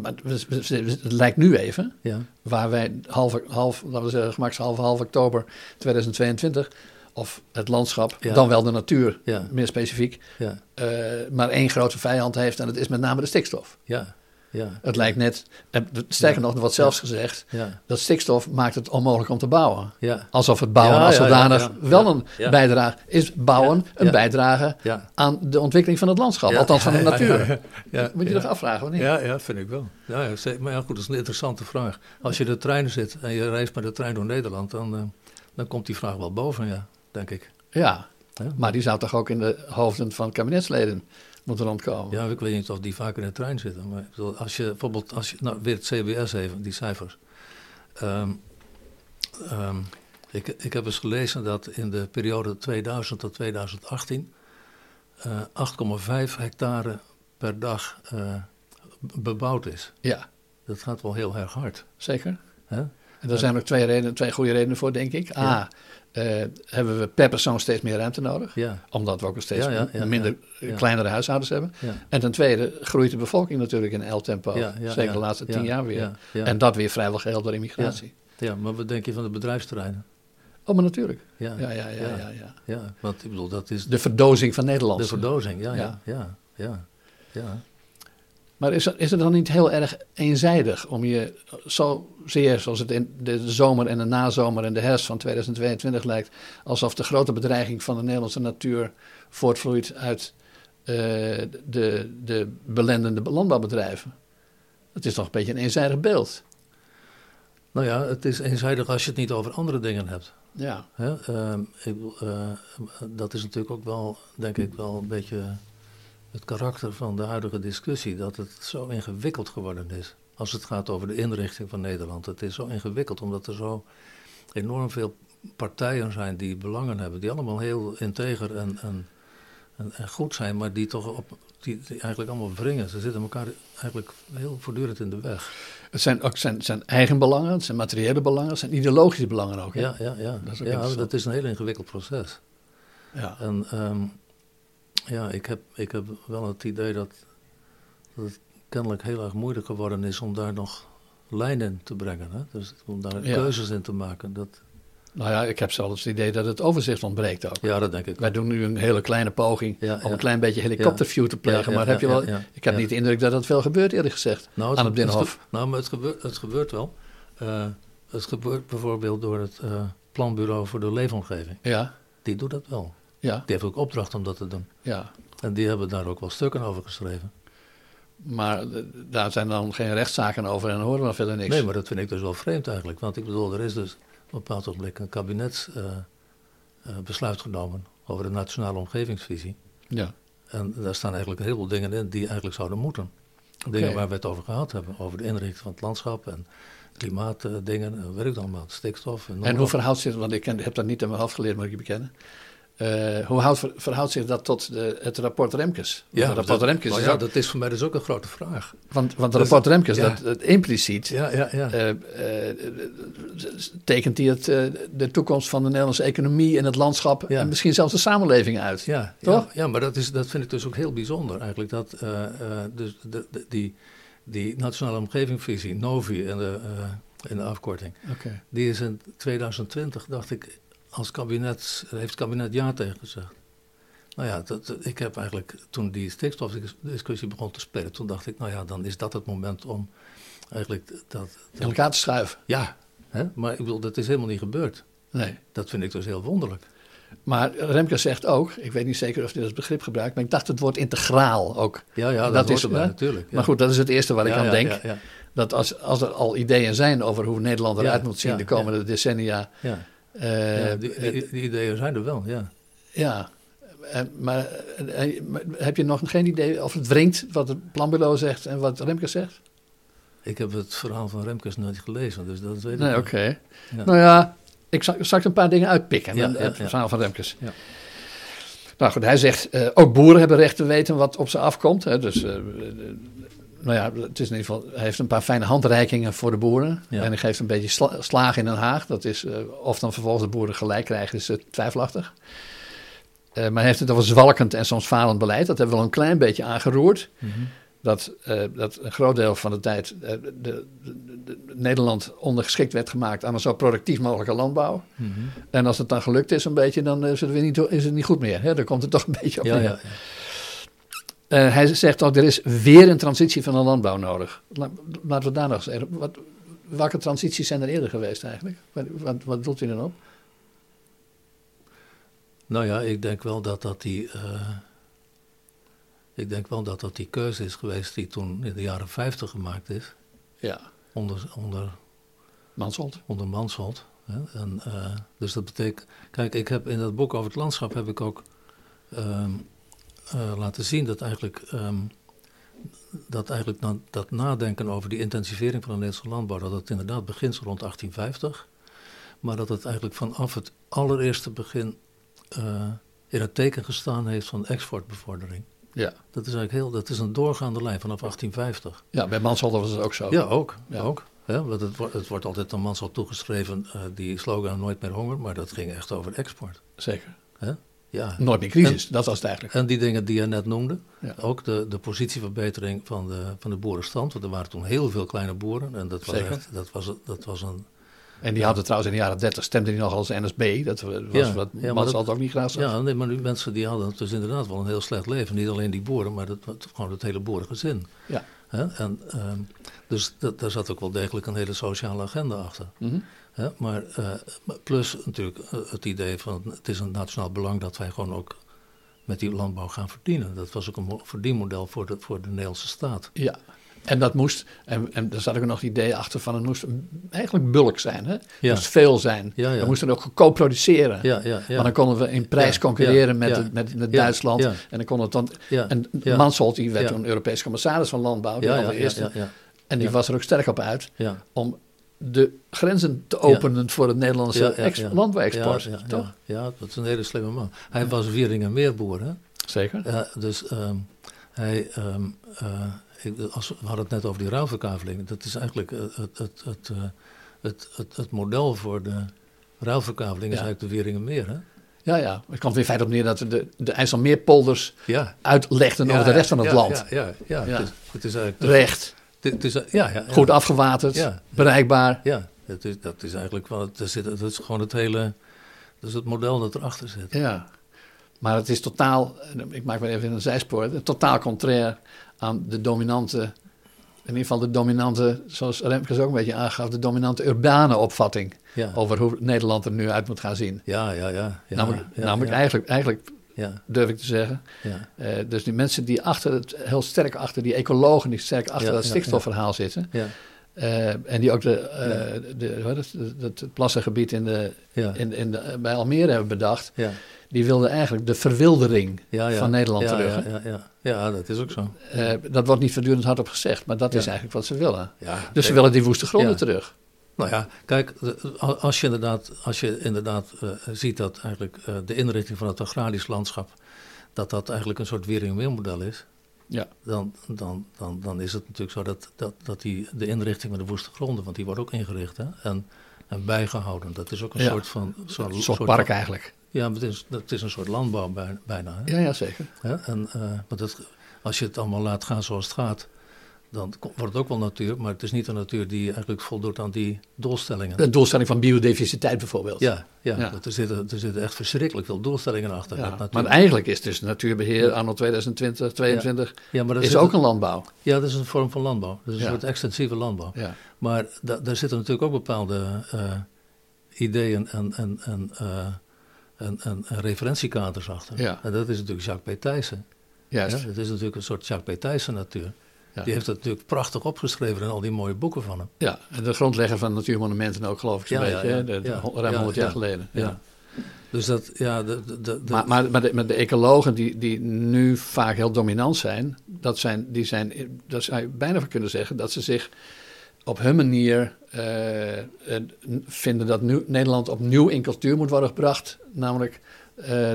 Speaker 1: het lijkt nu even,
Speaker 2: Ja,
Speaker 1: waar wij half, half laten we zeggen, gemakshalve half oktober 2022, of het landschap,
Speaker 2: Ja.
Speaker 1: dan wel de natuur,
Speaker 2: Ja.
Speaker 1: meer specifiek,
Speaker 2: ja,
Speaker 1: eh, maar één grote vijand heeft en dat is met name de stikstof.
Speaker 2: ja, ja,
Speaker 1: Het lijkt net, en sterker nog, wordt zelfs gezegd, dat stikstof maakt het onmogelijk om te bouwen.
Speaker 2: ja,
Speaker 1: Alsof het bouwen als zodanig wel een bijdrage is. Bouwen een bijdrage aan de ontwikkeling van het landschap, althans van de natuur. Moet je toch afvragen, wanneer?
Speaker 2: Ja, ja, vind ik wel. Ja, maar ja, goed, dat is een interessante vraag. Als je de trein zit en je reist met de trein door Nederland, dan, eh, dan komt die vraag wel boven, ja, denk ik.
Speaker 1: Ja, maar die zou toch ook in de hoofden van kabinetsleden
Speaker 2: Ja, ik weet niet of die vaak in de trein zitten. Maar als je bijvoorbeeld, als je, nou weer het CBS even, die cijfers. Ehm, ehm, ik, ik heb eens gelezen dat in de periode 2000 tot 2018 eh 8,5 hectare per dag eh, bebouwd is.
Speaker 1: Ja,
Speaker 2: Dat gaat wel heel erg hard.
Speaker 1: zeker.
Speaker 2: Hè?
Speaker 1: En daar zijn ook twee, redenen, twee goede redenen voor, denk ik. A, eh, hebben we per persoon steeds meer ruimte nodig.
Speaker 2: Ja,
Speaker 1: Omdat we ook steeds
Speaker 2: Ja, ja, ja,
Speaker 1: minder kleinere huishoudens hebben. En ten tweede groeit de bevolking natuurlijk in L-tempo. Zeker de laatste tien jaar weer. En dat weer vrijwel geheel door immigratie.
Speaker 2: ja, maar wat denk je van de bedrijfsterreinen?
Speaker 1: Oh, maar natuurlijk.
Speaker 2: Ja,
Speaker 1: Ja, ja, ja,
Speaker 2: ja. want ik bedoel, dat is
Speaker 1: De verdozing van Nederland.
Speaker 2: de verdozing. Ja,
Speaker 1: ja,
Speaker 2: ja. ja.
Speaker 1: Maar is, er- is het dan niet heel erg eenzijdig om je zozeer, zoals het in de zomer en de nazomer en de herfst van 2022 lijkt, alsof de grote bedreiging van de Nederlandse natuur voortvloeit uit eh, de, de belendende landbouwbedrijven? Het is toch een beetje een eenzijdig beeld.
Speaker 2: Nou ja, het is eenzijdig als je het niet over andere dingen hebt.
Speaker 1: Ja,
Speaker 2: Hè? Ehm, ik, eh, dat is natuurlijk ook wel, denk ik, wel een beetje het karakter van de huidige discussie. Dat het zo ingewikkeld geworden is. Als het gaat over de inrichting van Nederland. Het is zo ingewikkeld omdat er zo enorm veel partijen zijn die belangen hebben. Die allemaal heel integer en, en, en, en goed zijn, maar die toch op, die, die eigenlijk allemaal wringen. Ze zitten elkaar eigenlijk heel voortdurend in de weg.
Speaker 1: het zijn ook zijn, zijn eigen belangen, het zijn materiële belangen, het zijn ideologische belangen ook. hè?
Speaker 2: Ja, ja, ja.
Speaker 1: Dat is
Speaker 2: ja dat is een heel ingewikkeld proces.
Speaker 1: ja.
Speaker 2: En ehm, ja, ik heb, ik heb wel het idee dat, dat het kennelijk heel erg moeilijk geworden is om daar nog lijnen in te brengen. Hè? Dus om daar
Speaker 1: Ja.
Speaker 2: keuzes in te maken. Dat,
Speaker 1: Nou ja, ik heb zelfs het idee dat het overzicht ontbreekt ook.
Speaker 2: ja, dat denk ik.
Speaker 1: Wij doen nu een hele kleine poging
Speaker 2: Ja,
Speaker 1: om
Speaker 2: ja.
Speaker 1: een klein beetje helikopterview te plegen. Maar heb je wel, ik heb niet de indruk dat dat veel gebeurt, eerlijk gezegd.
Speaker 2: Nou,
Speaker 1: aan het Binnenhof.
Speaker 2: nou, maar het gebeurt, het gebeurt wel. Eh, het gebeurt bijvoorbeeld door het eh, Planbureau voor de Leefomgeving.
Speaker 1: Ja,
Speaker 2: Die doet dat wel.
Speaker 1: Ja,
Speaker 2: Die heeft ook opdracht om dat te doen.
Speaker 1: ja.
Speaker 2: En die hebben daar ook wel stukken over geschreven.
Speaker 1: Maar eh, daar zijn dan geen rechtszaken over en horen we verder niks.
Speaker 2: Nee, maar dat vind ik dus wel vreemd eigenlijk. Want ik bedoel, er is dus op een bepaald ogenblik een kabinetsbesluit genomen over de nationale omgevingsvisie.
Speaker 1: Ja,
Speaker 2: En daar staan eigenlijk een heleboel dingen in die eigenlijk zouden moeten. Dingen waar we het over gehad hebben. Over de inrichting van het landschap en klimaatdingen, ik dan allemaal, stikstof. En,
Speaker 1: En hoe verhoudt zich, want ik ken, heb dat niet in mijn hoofd geleerd, moet ik je bekennen. Eh, hoe houdt, verhoudt zich dat tot de, het rapport Remkes? Het rapport
Speaker 2: dat,
Speaker 1: Remkes
Speaker 2: nou
Speaker 1: is
Speaker 2: ja,
Speaker 1: ook-
Speaker 2: dat is voor mij dus ook een grote vraag.
Speaker 1: want, want het
Speaker 2: dat is-
Speaker 1: rapport Remkes,
Speaker 2: ja.
Speaker 1: dat, het impliciet
Speaker 2: Ja, ja, ja.
Speaker 1: eh, eh, tekent hij het, de toekomst van de Nederlandse economie en het landschap
Speaker 2: Ja.
Speaker 1: en misschien zelfs de samenleving uit.
Speaker 2: Ja,
Speaker 1: Toch?
Speaker 2: Ja, ja maar dat, is, dat vind ik dus ook heel bijzonder eigenlijk. Dat dus de, de- die, die nationale omgevingsvisie, NOVI in de, de afkorting,
Speaker 1: Oké.
Speaker 2: die is in 2020, dacht ik, als kabinet, heeft het kabinet ja tegen gezegd. Nou ja, dat, dat- ik heb eigenlijk, toen die stikstofdiscussie begon te spelen, toen dacht ik, nou ja, dan is dat het moment om eigenlijk dat...
Speaker 1: In elkaar te schuiven.
Speaker 2: ja, hè? maar ik bedoel, dat is helemaal niet gebeurd.
Speaker 1: Nee.
Speaker 2: Dat vind ik dus heel wonderlijk.
Speaker 1: Maar Remke zegt ook, ik weet niet zeker of hij dat begrip gebruikt, maar ik dacht het woord integraal ook.
Speaker 2: Ja, ja,
Speaker 1: Dat
Speaker 2: dat,
Speaker 1: is,
Speaker 2: erbij natuurlijk. Ja.
Speaker 1: Maar goed, dat is het eerste waar ik
Speaker 2: Ja,
Speaker 1: aan denk.
Speaker 2: Ja, ja,
Speaker 1: Dat als, als er al ideeën zijn over hoe Nederland eruit moet zien de komende decennia. Eh,
Speaker 2: ja, die, die, die ideeën zijn er wel, ja.
Speaker 1: ja. En, maar, eh, maar heb je nog geen idee of het wringt wat het planbureau zegt en wat Remke zegt?
Speaker 2: Ik heb het verhaal van Remkes nooit gelezen, dus dat weet ik
Speaker 1: Nee, oké.
Speaker 2: Ja.
Speaker 1: Nou ja, ik zal, ik een paar dingen uitpikken.
Speaker 2: Ja,
Speaker 1: het verhaal van Remkes.
Speaker 2: Ja.
Speaker 1: Nou goed, hij zegt, eh, ook boeren hebben recht te weten wat op ze afkomt. Hè, dus, eh, eh, nou ja, het is in ieder geval, hij heeft een paar fijne handreikingen voor de boeren.
Speaker 2: Ja.
Speaker 1: En hij geeft een beetje sla- slagen in Den Haag. Dat is, eh, of dan vervolgens de boeren gelijk krijgen, is eh, twijfelachtig. Eh, maar hij heeft het over zwalkend en soms falend beleid. Dat hebben we al een klein beetje aangeroerd.
Speaker 2: Mhm.
Speaker 1: dat, dat een groot deel van de tijd de, de, de- Nederland ondergeschikt werd gemaakt aan een zo productief mogelijke landbouw.
Speaker 2: Mhm.
Speaker 1: En als het dan gelukt is een beetje, dan is het, weer niet, is het niet goed meer. Hè? Dan komt het toch een beetje op
Speaker 2: Ja,
Speaker 1: Eh, hij zegt ook, er is weer een transitie van de landbouw nodig. La- laten we daar nog eens. Wat, welke transities zijn er eerder geweest eigenlijk? Wat, wat, wat doet hij dan op?
Speaker 2: Nou ja, ik denk wel dat dat die. eh, ik denk wel dat dat die keuze is geweest die toen in de jaren 50 gemaakt is.
Speaker 1: Ja,
Speaker 2: Onder, onder,
Speaker 1: Mansholt.
Speaker 2: onder Mansholt. Hè? En, eh, dus dat betekent. Kijk, ik heb in dat boek over het landschap heb ik ook ehm, eh, laten zien dat eigenlijk. ehm, dat eigenlijk na- dat nadenken over die intensivering van de Nederlandse landbouw, dat het inderdaad begint zo rond 1850. Maar dat het eigenlijk vanaf het allereerste begin eh, in het teken gestaan heeft van exportbevordering.
Speaker 1: Ja.
Speaker 2: Dat is eigenlijk heel, dat is een doorgaande lijn vanaf 1850.
Speaker 1: ja, bij Mansholt was het ook zo.
Speaker 2: Ja, ook.
Speaker 1: Ja.
Speaker 2: ook hè, want het, wordt- het wordt altijd aan Mansholt toegeschreven, eh, die slogan Nooit meer honger, maar dat ging echt over export.
Speaker 1: Zeker.
Speaker 2: Hè? Ja.
Speaker 1: Nooit meer crisis, dat was het eigenlijk.
Speaker 2: En die dingen die je net noemde,
Speaker 1: Ja.
Speaker 2: ook de, de positieverbetering van de, van de boerenstand, want er waren toen heel veel kleine boeren en dat was, echt, dat was, dat was een...
Speaker 1: En die hadden trouwens in de jaren 30 stemde die nog als NSB. Dat was
Speaker 2: Ja,
Speaker 1: wat
Speaker 2: ja, dat-
Speaker 1: ook niet graag zag.
Speaker 2: Ja, nee, maar die mensen die hadden dus inderdaad wel een heel slecht leven. Niet alleen die boeren, maar dat, gewoon het hele boerengezin.
Speaker 1: Ja.
Speaker 2: En, ehm, dus dat, daar zat ook wel degelijk een hele sociale agenda achter.
Speaker 1: Mhm.
Speaker 2: Hè? Maar eh, maar plus natuurlijk eh, het idee van het is een nationaal belang dat wij gewoon ook met die landbouw gaan verdienen. Dat was ook een mo- verdienmodel voor de, voor de Nederlandse staat.
Speaker 1: Ja. En dat moest, en, en daar zat ook nog het idee achter van, het moest eigenlijk bulk zijn. Hè? Het
Speaker 2: Ja.
Speaker 1: moest veel zijn.
Speaker 2: Ja, ja.
Speaker 1: We moesten ook goedkoop produceren.
Speaker 2: Ja, ja, ja.
Speaker 1: Maar dan konden we in prijs concurreren met, het- met, Duitsland. En dan kon het dan. En. Mansholt, die werd toen Europees commissaris van Landbouw,
Speaker 2: ja, ja,
Speaker 1: En die was er ook sterk op uit om de grenzen te openen voor het Nederlandse
Speaker 2: Ja, ja,
Speaker 1: landbouwexport.
Speaker 2: Ja, ja,
Speaker 1: toch?
Speaker 2: Ja, ja, dat is een hele slimme man. Hij was Wieringen meerboer, hè?
Speaker 1: Zeker.
Speaker 2: Ja, dus ehm, hij, ehm, eh, ik, als, we hadden het net over die ruilverkaveling. Dat is eigenlijk eh, het, het, het, eh, het, het, het model voor de ruilverkaveling, is eigenlijk de Wieringenmeer. Hè?
Speaker 1: Ja, ja. Het komt weer feit op neer dat we de, de IJsselmeerpolders
Speaker 2: Ja.
Speaker 1: uitlegden over de rest van het land.
Speaker 2: Ja, ja, ja.
Speaker 1: Ja.
Speaker 2: Het, is, het is eigenlijk.
Speaker 1: Recht,
Speaker 2: Is, ja, ja,
Speaker 1: goed afgewaterd,
Speaker 2: Ja.
Speaker 1: bereikbaar.
Speaker 2: Ja, het is, dat is eigenlijk wel. Er zit, dat is gewoon het hele. Dat is het model dat erachter zit.
Speaker 1: Ja. Maar het is totaal, ik maak maar even een zijspoor, totaal contrair aan de dominante, in ieder geval de dominante, zoals Remkes ook een beetje aangaf, de dominante urbane opvatting
Speaker 2: Ja,
Speaker 1: over hoe Nederland er nu uit moet gaan zien.
Speaker 2: ja, ja. ja, ja
Speaker 1: namelijk
Speaker 2: ja,
Speaker 1: namelijk
Speaker 2: ja,
Speaker 1: Eigenlijk, eigenlijk
Speaker 2: Ja,
Speaker 1: durf ik te zeggen.
Speaker 2: ja,
Speaker 1: eh, dus die mensen die achter het, heel sterk achter die ecologen, die sterk achter
Speaker 2: Ja,
Speaker 1: dat stikstofverhaal zitten.
Speaker 2: ja,
Speaker 1: eh, en die ook de, eh de, wat is het, het, het plassengebied in de, in, in de, bij Almere hebben bedacht.
Speaker 2: ja.
Speaker 1: Die wilden eigenlijk de verwildering van Nederland
Speaker 2: ja,
Speaker 1: terug.
Speaker 2: Ja,
Speaker 1: hè?
Speaker 2: ja, ja. ja, dat is ook zo.
Speaker 1: Dat wordt niet voortdurend hardop gezegd, maar dat is eigenlijk wat ze willen.
Speaker 2: Ja,
Speaker 1: Dus ze willen die woeste gronden terug.
Speaker 2: Nou ja, kijk, als je inderdaad, als je inderdaad eh, ziet dat eigenlijk eh, de inrichting van het agrarisch landschap, dat dat eigenlijk een soort Wieringen-Weermodel is,
Speaker 1: Ja.
Speaker 2: dan, dan, dan, dan is het natuurlijk zo dat, dat, dat die, de inrichting met de woeste gronden, want die wordt ook ingericht hè, en, en bijgehouden. Dat is ook een
Speaker 1: Ja.
Speaker 2: soort van...
Speaker 1: Een soort park eigenlijk.
Speaker 2: Ja, maar het is, het is een soort landbouw bij- bijna. Hè?
Speaker 1: Ja, ja zeker.
Speaker 2: Hè? En, eh, maar dat, als je het allemaal laat gaan zoals het gaat, dan wordt het ook wel natuur. Maar het is niet een natuur die eigenlijk voldoet aan die doelstellingen.
Speaker 1: De doelstelling van biodiversiteit bijvoorbeeld.
Speaker 2: Ja, ja,
Speaker 1: Ja.
Speaker 2: Er, zitten, er zitten echt verschrikkelijk veel doelstellingen achter.
Speaker 1: Ja. Maar eigenlijk is dus natuurbeheer anno 2020, 2022
Speaker 2: ja, maar er
Speaker 1: is ook een landbouw.
Speaker 2: Ja, dat is een vorm van landbouw. Dat is een
Speaker 1: Ja.
Speaker 2: soort extensieve landbouw.
Speaker 1: Ja.
Speaker 2: Maar da- daar zitten natuurlijk ook bepaalde eh, ideeën en, en, en, eh, en, en, en referentiekaders achter.
Speaker 1: Ja.
Speaker 2: En dat is natuurlijk Jacques P. Thijssen.
Speaker 1: Juist.
Speaker 2: Ja, het is natuurlijk een soort Jacques P. Thijssen natuur.
Speaker 1: Ja.
Speaker 2: Die heeft het natuurlijk prachtig opgeschreven in al die mooie boeken van hem.
Speaker 1: Ja, en de grondlegger van natuurmonumenten ook, geloof ik, zo'n
Speaker 2: Ja,
Speaker 1: beetje.
Speaker 2: ja.
Speaker 1: hè? De, de-
Speaker 2: Ja.
Speaker 1: ruim
Speaker 2: Ja,
Speaker 1: 100 jaar
Speaker 2: ja.
Speaker 1: geleden. Ja.
Speaker 2: Dus dat, ja, de, de,
Speaker 1: Maar, maar, maar, de, maar de ecologen die, die nu vaak heel dominant zijn, dat zijn, die zijn, daar zou je bijna van kunnen zeggen dat ze zich op hun manier eh, eh, vinden dat nu, Nederland opnieuw in cultuur moet worden gebracht. Namelijk eh,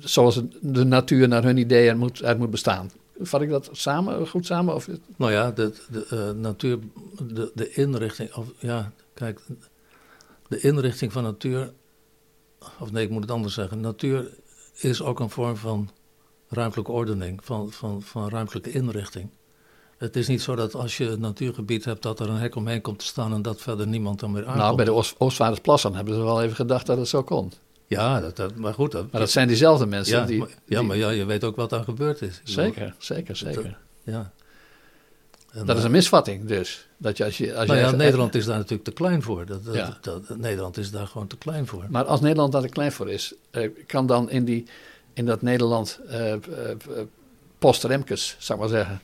Speaker 1: zoals de natuur naar hun ideeën moet, uit moet bestaan. Vat ik dat samen, goed samen? Of,
Speaker 2: Nou ja, de, de eh, natuur, de, de inrichting, of ja, kijk, de inrichting van natuur, of nee, ik moet het anders zeggen. Natuur is ook een vorm van ruimtelijke ordening, van, van, van ruimtelijke inrichting. Het is niet zo dat als je een natuurgebied hebt dat er een hek omheen komt te staan en dat verder niemand dan weer aankomt.
Speaker 1: Nou, bij de Oost Oostvaardersplassen hebben ze wel even gedacht dat het zo kon.
Speaker 2: Ja, dat, dat, maar goed. Dat,
Speaker 1: maar dat zijn diezelfde mensen
Speaker 2: ja,
Speaker 1: die...
Speaker 2: Maar, ja, maar ja, je weet ook wat daar gebeurd is.
Speaker 1: Zeker, zeker, zeker.
Speaker 2: ja.
Speaker 1: En dat is een misvatting dus. Dat je, als je, als
Speaker 2: nou
Speaker 1: je
Speaker 2: ja, Nederland is daar natuurlijk te klein voor. Dat, dat,
Speaker 1: Ja.
Speaker 2: dat- Nederland is daar gewoon te klein voor.
Speaker 1: Maar als Nederland daar te klein voor is, eh, kan dan in, die, in dat Nederland eh, eh, eh, post-Remkes, zou ik maar zeggen,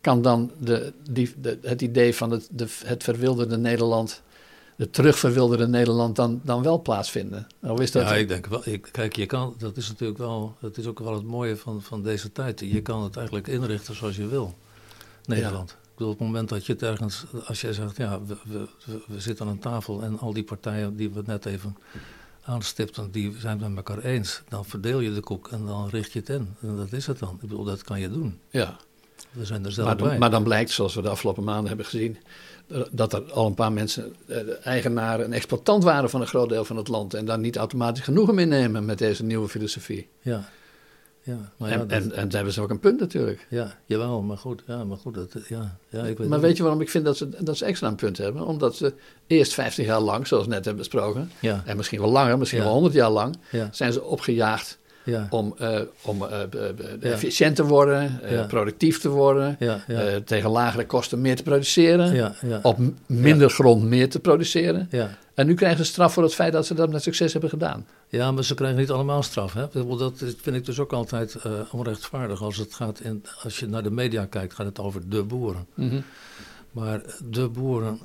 Speaker 1: kan dan de, die, de, het idee van het, de, het verwilderde Nederland, de terugverwilderde Nederland, dan, dan wel plaatsvinden? Of is dat,
Speaker 2: Ja, ik denk wel. Ik, kijk, je kan, dat is natuurlijk wel, dat is ook wel het mooie van, van deze tijd. Je kan het eigenlijk inrichten zoals je wil, Nederland. Ik bedoel, op het moment dat je het ergens, als jij zegt, ja, we, we, we, we zitten aan een tafel en al die partijen die we net even aanstipten, die zijn het met elkaar eens. Dan verdeel je de koek en dan richt je het in. En dat is het dan. Ik bedoel, dat kan je doen.
Speaker 1: ja.
Speaker 2: We zijn er zelf
Speaker 1: Maar,
Speaker 2: bij.
Speaker 1: dan- maar dan blijkt, zoals we de afgelopen maanden hebben gezien, dat er al een paar mensen eh, de eigenaar en exploitant waren van een groot deel van het land en daar niet automatisch genoegen mee nemen met deze nieuwe filosofie.
Speaker 2: ja. Ja, maar ja,
Speaker 1: en,
Speaker 2: dat-
Speaker 1: en, en daar hebben ze ook een punt natuurlijk.
Speaker 2: ja, jawel, maar goed. Ja, maar goed, dat, ja, ja, ik weet
Speaker 1: Maar weet je waarom ik vind dat ze, dat ze extra een punt hebben? Omdat ze eerst 50 jaar lang, zoals we net hebben besproken,
Speaker 2: Ja,
Speaker 1: en misschien wel langer, misschien wel 100 jaar lang, zijn ze opgejaagd
Speaker 2: ja,
Speaker 1: om, eh, om eh, efficiënt te worden, eh, productief te worden, tegen lagere kosten meer te produceren, op minder grond meer te produceren.
Speaker 2: ja.
Speaker 1: En nu krijgen ze straf voor het feit dat ze dat met succes hebben gedaan.
Speaker 2: Ja, maar ze krijgen niet allemaal straf. Hè? Dat vind ik dus ook altijd onrechtvaardig. Als, het gaat in, als je naar de media kijkt, gaat het over de boeren. Maar de boeren,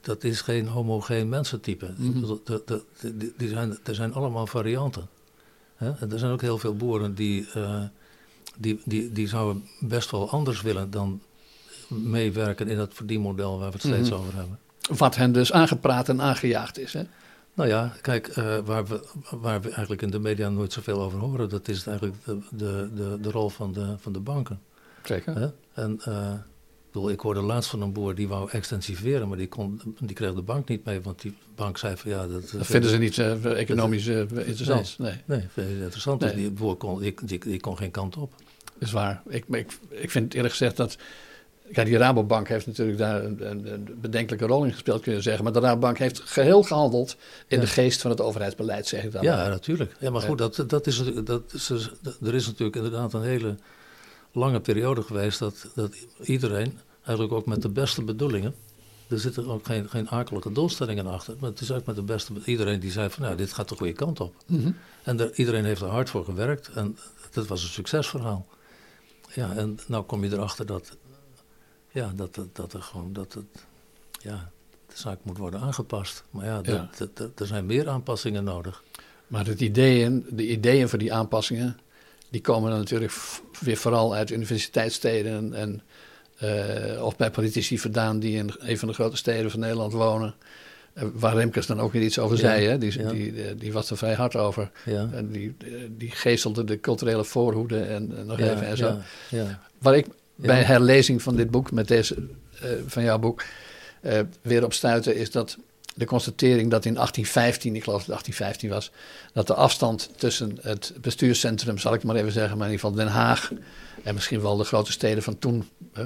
Speaker 2: dat is geen homogeen mensentype. Ik
Speaker 1: Mhm.
Speaker 2: bedoel, de- de- de- die, die zijn, er zijn allemaal varianten. Er zijn ook heel veel boeren die, eh, die, die, die zouden best wel anders willen dan meewerken in dat verdienmodel waar we het steeds
Speaker 1: Mhm.
Speaker 2: over hebben.
Speaker 1: Wat hen dus aangepraat en aangejaagd is. Hè?
Speaker 2: Nou ja, kijk, eh, waar, we, waar we eigenlijk in de media nooit zoveel over horen, dat is eigenlijk de, de, de, de rol van de, van de banken.
Speaker 1: Zeker.
Speaker 2: Hè? En eh, ik bedoel, ik hoorde laatst van een boer die wou extensiveren, maar die, kon, die kreeg de bank niet mee, want die bank zei van ja, dat,
Speaker 1: Dat vinden ze niet eh, economisch eh, interessant. Nee.
Speaker 2: Nee, vind je interessant.
Speaker 1: Nee.
Speaker 2: Dus die boer kon, die, die, die kon geen kant op.
Speaker 1: Dat is waar. Ik, ik, ik vind eerlijk gezegd dat. Kijk, die Rabobank heeft natuurlijk daar een, bedenkelijke rol in gespeeld, kun je zeggen. Maar de Rabobank heeft geheel gehandeld in
Speaker 2: Ja.
Speaker 1: de geest van het overheidsbeleid, zeg ik dan.
Speaker 2: Ja, natuurlijk. Ja, maar
Speaker 1: Ja.
Speaker 2: goed, dat, dat is, dat is, er is natuurlijk inderdaad een hele lange periode geweest dat, dat iedereen, eigenlijk ook met de beste bedoelingen, er zitten ook geen, geen akelige doelstellingen achter, maar het is ook met de beste, iedereen die zei van nou, dit gaat de goede kant op.
Speaker 1: Mhm.
Speaker 2: En er, iedereen heeft er hard voor gewerkt en dat was een succesverhaal. Ja, en nou kom je erachter dat, ja, dat, dat, dat er gewoon, dat het, ja, de zaak moet worden aangepast. Maar ja,
Speaker 1: Ja.
Speaker 2: dat- dat- dat- er zijn meer aanpassingen nodig.
Speaker 1: Maar het ideeën, de ideeën voor die aanpassingen, die komen dan natuurlijk weer vooral uit universiteitssteden en, eh, of bij politici vandaan die in een van de grote steden van Nederland wonen. Eh, waar Remkes dan ook weer iets over
Speaker 2: Ja,
Speaker 1: zei, hè? Die,
Speaker 2: ja.
Speaker 1: die, die, die was er vrij hard over.
Speaker 2: Ja.
Speaker 1: En die, eh, die geestelde de culturele voorhoede en, en nog even en zo.
Speaker 2: Ja, ja.
Speaker 1: Waar ik bij herlezing van dit boek, met deze, eh, van jouw boek, eh, weer op stuitte, is dat de constatering dat in 1815, ik geloof dat het 1815 was, dat de afstand tussen het bestuurscentrum, zal ik maar even zeggen, maar in ieder geval Den Haag en misschien wel de grote steden van toen, hè,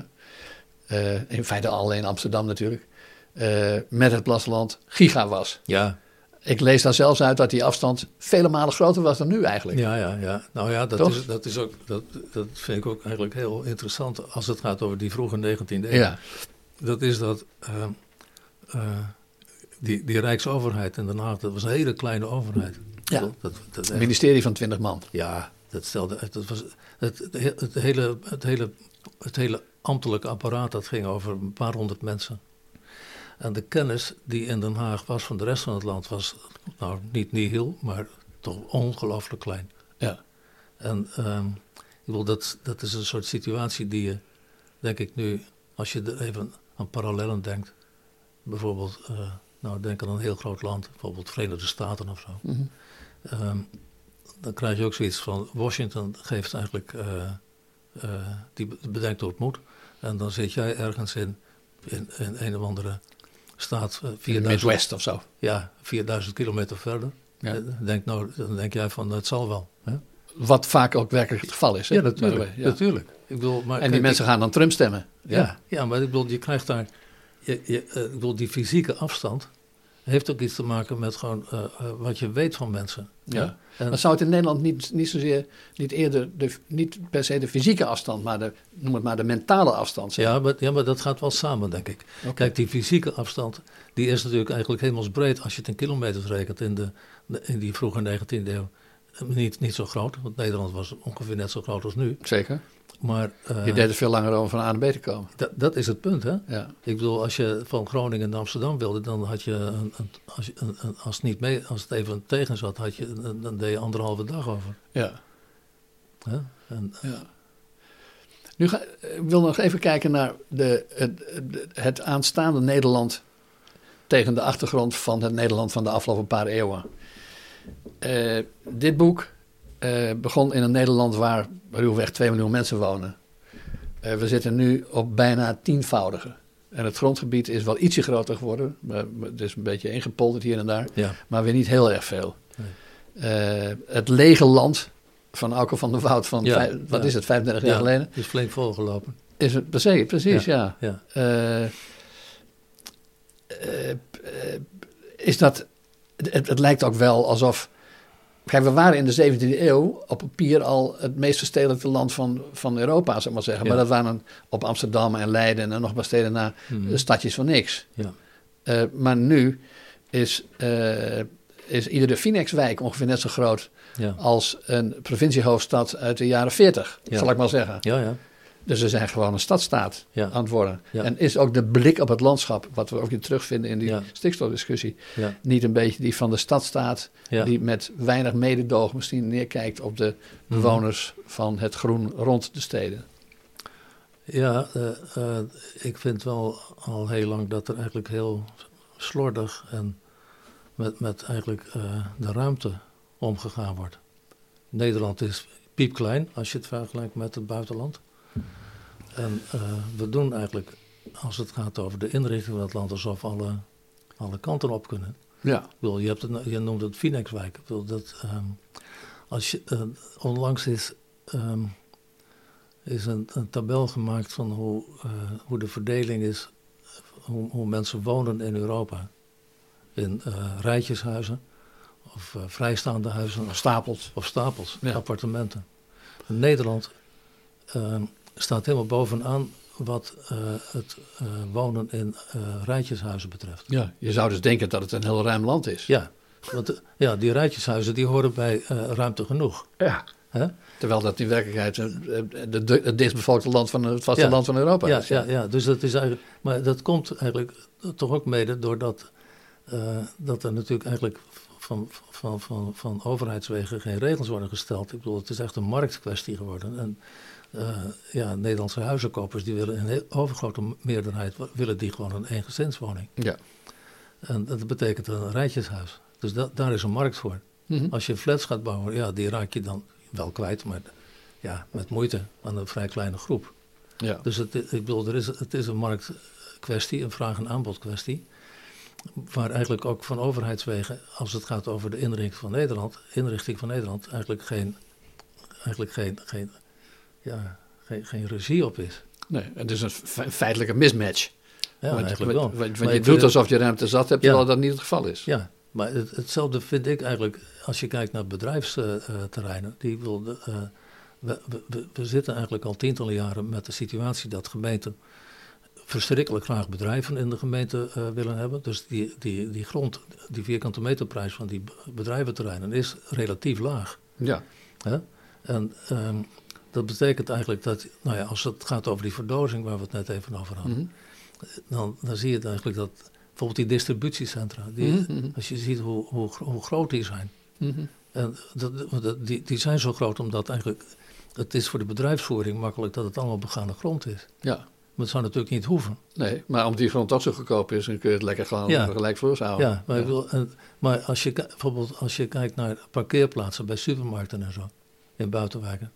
Speaker 1: eh, in feite alleen Amsterdam natuurlijk, eh, met het platteland giga was.
Speaker 2: Ja,
Speaker 1: Ik lees daar zelfs uit dat die afstand vele malen groter was dan nu eigenlijk.
Speaker 2: ja, ja, ja. Nou ja, dat
Speaker 1: Toch?
Speaker 2: is, dat is ook, dat, dat vind ik ook eigenlijk heel interessant als het gaat over die vroege 19e eeuw.
Speaker 1: Ja,
Speaker 2: Dat is dat eh, die, die Rijksoverheid in Den Haag, dat was een hele kleine overheid.
Speaker 1: Ja.
Speaker 2: Dat, dat,
Speaker 1: ministerie van 20 man.
Speaker 2: ja, dat stelde, dat was, het, het, he- het, hele, het, hele, het hele ambtelijke apparaat, dat ging over een paar honderd mensen. En de kennis die in Den Haag was van de rest van het land was, nou niet nihil, maar toch ongelooflijk klein.
Speaker 1: Ja.
Speaker 2: En ehm, ik bedoel, dat, dat is een soort situatie die je, denk ik nu, als je er even aan parallellen denkt, bijvoorbeeld, eh, nou denk aan een heel groot land, bijvoorbeeld Verenigde Staten of zo.
Speaker 1: Mhm.
Speaker 2: Ehm, dan krijg je ook zoiets van, Washington geeft eigenlijk, eh, eh, die be- bedenkt hoe het moet. En dan zit jij ergens in, in, in een of andere staat, eh,
Speaker 1: In de
Speaker 2: 4000,
Speaker 1: Midwest of zo.
Speaker 2: ja, 4000 kilometer verder.
Speaker 1: Ja.
Speaker 2: Eh, Denk nou, dan denk jij van, het zal wel. Hè?
Speaker 1: Wat vaak ook werkelijk het geval is. Hè?
Speaker 2: Ja, natuurlijk.
Speaker 1: Ja.
Speaker 2: natuurlijk. Ik bedoel, maar
Speaker 1: En die
Speaker 2: kijk,
Speaker 1: mensen gaan dan Trump stemmen.
Speaker 2: Ja, ja, ja, maar ik bedoel, je krijgt daar. Je, je, eh, ik bedoel, die fysieke afstand heeft ook iets te maken met gewoon eh, eh, wat je weet van mensen.
Speaker 1: Ja.
Speaker 2: En,
Speaker 1: Maar zou het in Nederland niet, niet zozeer, niet eerder, de, niet per se de fysieke afstand, maar de, noem het maar de mentale afstand zijn?
Speaker 2: ja, maar, ja, maar dat gaat wel samen, denk ik. Kijk, die fysieke afstand, die is natuurlijk eigenlijk hemelsbreed als je het in kilometers rekent in, de, in die vroege 19e eeuw. Niet, niet zo groot, want Nederland was ongeveer net zo groot als nu.
Speaker 1: Zeker.
Speaker 2: Maar eh,
Speaker 1: Je deed er veel langer over van A naar B te komen.
Speaker 2: dat, dat is het punt, hè?
Speaker 1: Ja.
Speaker 2: Ik bedoel, als je van Groningen naar Amsterdam wilde, dan had je, een, een- als, je een, een- als, het niet mee, als het even tegen zat, had je, dan- dan deed je anderhalve dag over.
Speaker 1: Ja.
Speaker 2: Hè? En,
Speaker 1: ja. Nu ga, ik wil nog even kijken naar de, het, het- het aanstaande Nederland tegen de achtergrond van het Nederland van de afgelopen paar eeuwen. Eh, dit boek eh, begon in een Nederland waar ruwweg 2 miljoen mensen wonen. Eh, we zitten nu op bijna tienvoudige. En het grondgebied is wel ietsje groter geworden. Maar, maar het is een beetje ingepolderd hier en daar.
Speaker 2: ja,
Speaker 1: Maar weer niet heel erg veel. Eh, het lege land van Auke van der Woud van,
Speaker 2: Ja,
Speaker 1: vijf- wat
Speaker 2: ja.
Speaker 1: is het, 35
Speaker 2: ja,
Speaker 1: jaar geleden.
Speaker 2: is flink volgelopen.
Speaker 1: Is het, precies, precies ja. Is dat, het, het lijkt ook wel alsof, kijk we waren in de 17e eeuw op papier al het meest verstedelijkte land van, van Europa, zou ik maar zeggen.
Speaker 2: Ja.
Speaker 1: Maar dat waren op Amsterdam en Leiden en nog paar steden na
Speaker 2: Mhm.
Speaker 1: stadjes van niks.
Speaker 2: ja,
Speaker 1: Eh, maar nu is, eh, is iedere Phoenixwijk ongeveer net zo groot
Speaker 2: ja,
Speaker 1: als een provinciehoofdstad uit de jaren 40,
Speaker 2: Ja.
Speaker 1: zal ik maar zeggen.
Speaker 2: ja, ja,
Speaker 1: Dus we zijn gewoon een stadstaat
Speaker 2: Ja.
Speaker 1: aan het worden.
Speaker 2: Ja.
Speaker 1: En is ook de blik op het landschap, wat we ook weer terugvinden in die
Speaker 2: Ja.
Speaker 1: stikstofdiscussie, niet een beetje die van de stadstaat, die met weinig mededogen misschien neerkijkt op de
Speaker 2: Mhm.
Speaker 1: bewoners van het groen rond de steden.
Speaker 2: Ja, eh, eh, ik vind wel al heel lang dat er eigenlijk heel slordig en met, met eigenlijk eh, de ruimte omgegaan wordt. Nederland is piepklein als je het vergelijkt met het buitenland. En eh, we doen eigenlijk, als het gaat over de inrichting van het land, alsof alle, alle kanten op kunnen.
Speaker 1: Ja.
Speaker 2: Ik bedoel, je, hebt het, je noemt het Phoenixwijk. Ik bedoel, dat, ehm, als je, eh, onlangs is, ehm, is een, een tabel gemaakt van hoe, eh, hoe de verdeling is, hoe, hoe mensen wonen in Europa. In rijtjeshuizen of vrijstaande huizen of stapels,
Speaker 1: Ja.
Speaker 2: appartementen. Nederland ehm, staat helemaal bovenaan wat eh, het eh, wonen in eh, rijtjeshuizen betreft.
Speaker 1: Ja. Je zou dus denken dat het een heel ruim land is.
Speaker 2: Ja, want ja, die rijtjeshuizen die horen bij eh, ruimte genoeg.
Speaker 1: Ja.
Speaker 2: Hè?
Speaker 1: Terwijl dat in werkelijkheid het dichtstbevolkte land van het vasteland
Speaker 2: Ja.
Speaker 1: van Europa
Speaker 2: Ja,
Speaker 1: is.
Speaker 2: ja, ja, dus dat is eigenlijk. Maar dat komt eigenlijk toch ook mede doordat eh, dat er natuurlijk eigenlijk van, van, van, van overheidswegen geen regels worden gesteld. Ik bedoel, het is echt een marktkwestie geworden. En eh, ja, Nederlandse huizenkopers die willen in heel overgrote meerderheid willen die gewoon een eengezinswoning.
Speaker 1: Ja.
Speaker 2: En dat betekent een rijtjeshuis. Dus da- daar is een markt voor.
Speaker 1: Mhm.
Speaker 2: Als je flats gaat bouwen, ja, die raak je dan wel kwijt, maar ja, met moeite aan een vrij kleine groep.
Speaker 1: ja.
Speaker 2: Dus het, ik bedoel, er is, het is een marktkwestie, een vraag- en aanbodkwestie. Waar eigenlijk ook van overheidswegen, als het gaat over de inrichting van Nederland, inrichting van Nederland, eigenlijk geen, eigenlijk geen, geen, ja, geen, geen regie op is.
Speaker 1: Nee, het is een fe- feitelijke mismatch.
Speaker 2: Ja,
Speaker 1: want
Speaker 2: eigenlijk wel.
Speaker 1: want- je doet alsof je ruimte zat hebt,
Speaker 2: Ja.
Speaker 1: terwijl dat niet het geval is.
Speaker 2: Ja, maar het, hetzelfde vind ik eigenlijk als je kijkt naar bedrijfsterreinen. Die wil eh, we, we- zitten eigenlijk al tientallen jaren met de situatie dat gemeenten verschrikkelijk graag bedrijven in de gemeente eh, willen hebben. Dus die, die, die grond, die vierkante meterprijs van die be- bedrijventerreinen is relatief laag.
Speaker 1: Ja.
Speaker 2: Hè? En ehm, dat betekent eigenlijk dat, nou ja, als het gaat over die verdozing waar we het net even over hadden,
Speaker 1: Mhm.
Speaker 2: dan, dan zie je het eigenlijk dat bijvoorbeeld die distributiecentra, die,
Speaker 1: Mhm, mhm.
Speaker 2: als je ziet hoe, hoe, hoe groot die zijn. En dat, dat- die, die zijn zo groot omdat eigenlijk het is voor de bedrijfsvoering makkelijk dat het allemaal begane grond is.
Speaker 1: Ja.
Speaker 2: Maar het zou natuurlijk niet hoeven.
Speaker 1: Nee, maar omdat die grond toch zo goedkoop is, dan kun je het lekker gewoon
Speaker 2: Ja.
Speaker 1: gelijk voorhouden.
Speaker 2: Ja, maar, ik wil, en- maar als je bijvoorbeeld als je kijkt naar parkeerplaatsen bij supermarkten en zo, in buitenwijken.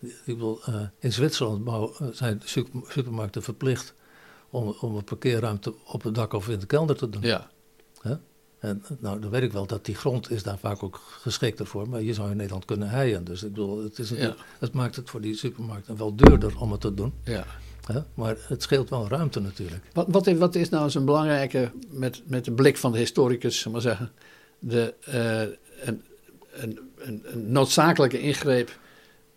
Speaker 2: Ik bedoel, eh, in Zwitserland eh, zijn super- supermarkten verplicht om, om een parkeerruimte op het dak of in de kelder te doen.
Speaker 1: Ja.
Speaker 2: En nou, dan weet ik wel dat die grond is daar vaak ook geschikter voor, maar je zou in Nederland kunnen heien. Dus ik bedoel, het, is
Speaker 1: Ja.
Speaker 2: het maakt het voor die supermarkten wel duurder om het te doen.
Speaker 1: Ja.
Speaker 2: Hè? Maar het scheelt wel ruimte natuurlijk.
Speaker 1: Wat, wat, is, wat is nou zo'n belangrijke, met, met de blik van de historicus, zullen we maar zeggen, de, eh, een, een, een, een noodzakelijke ingreep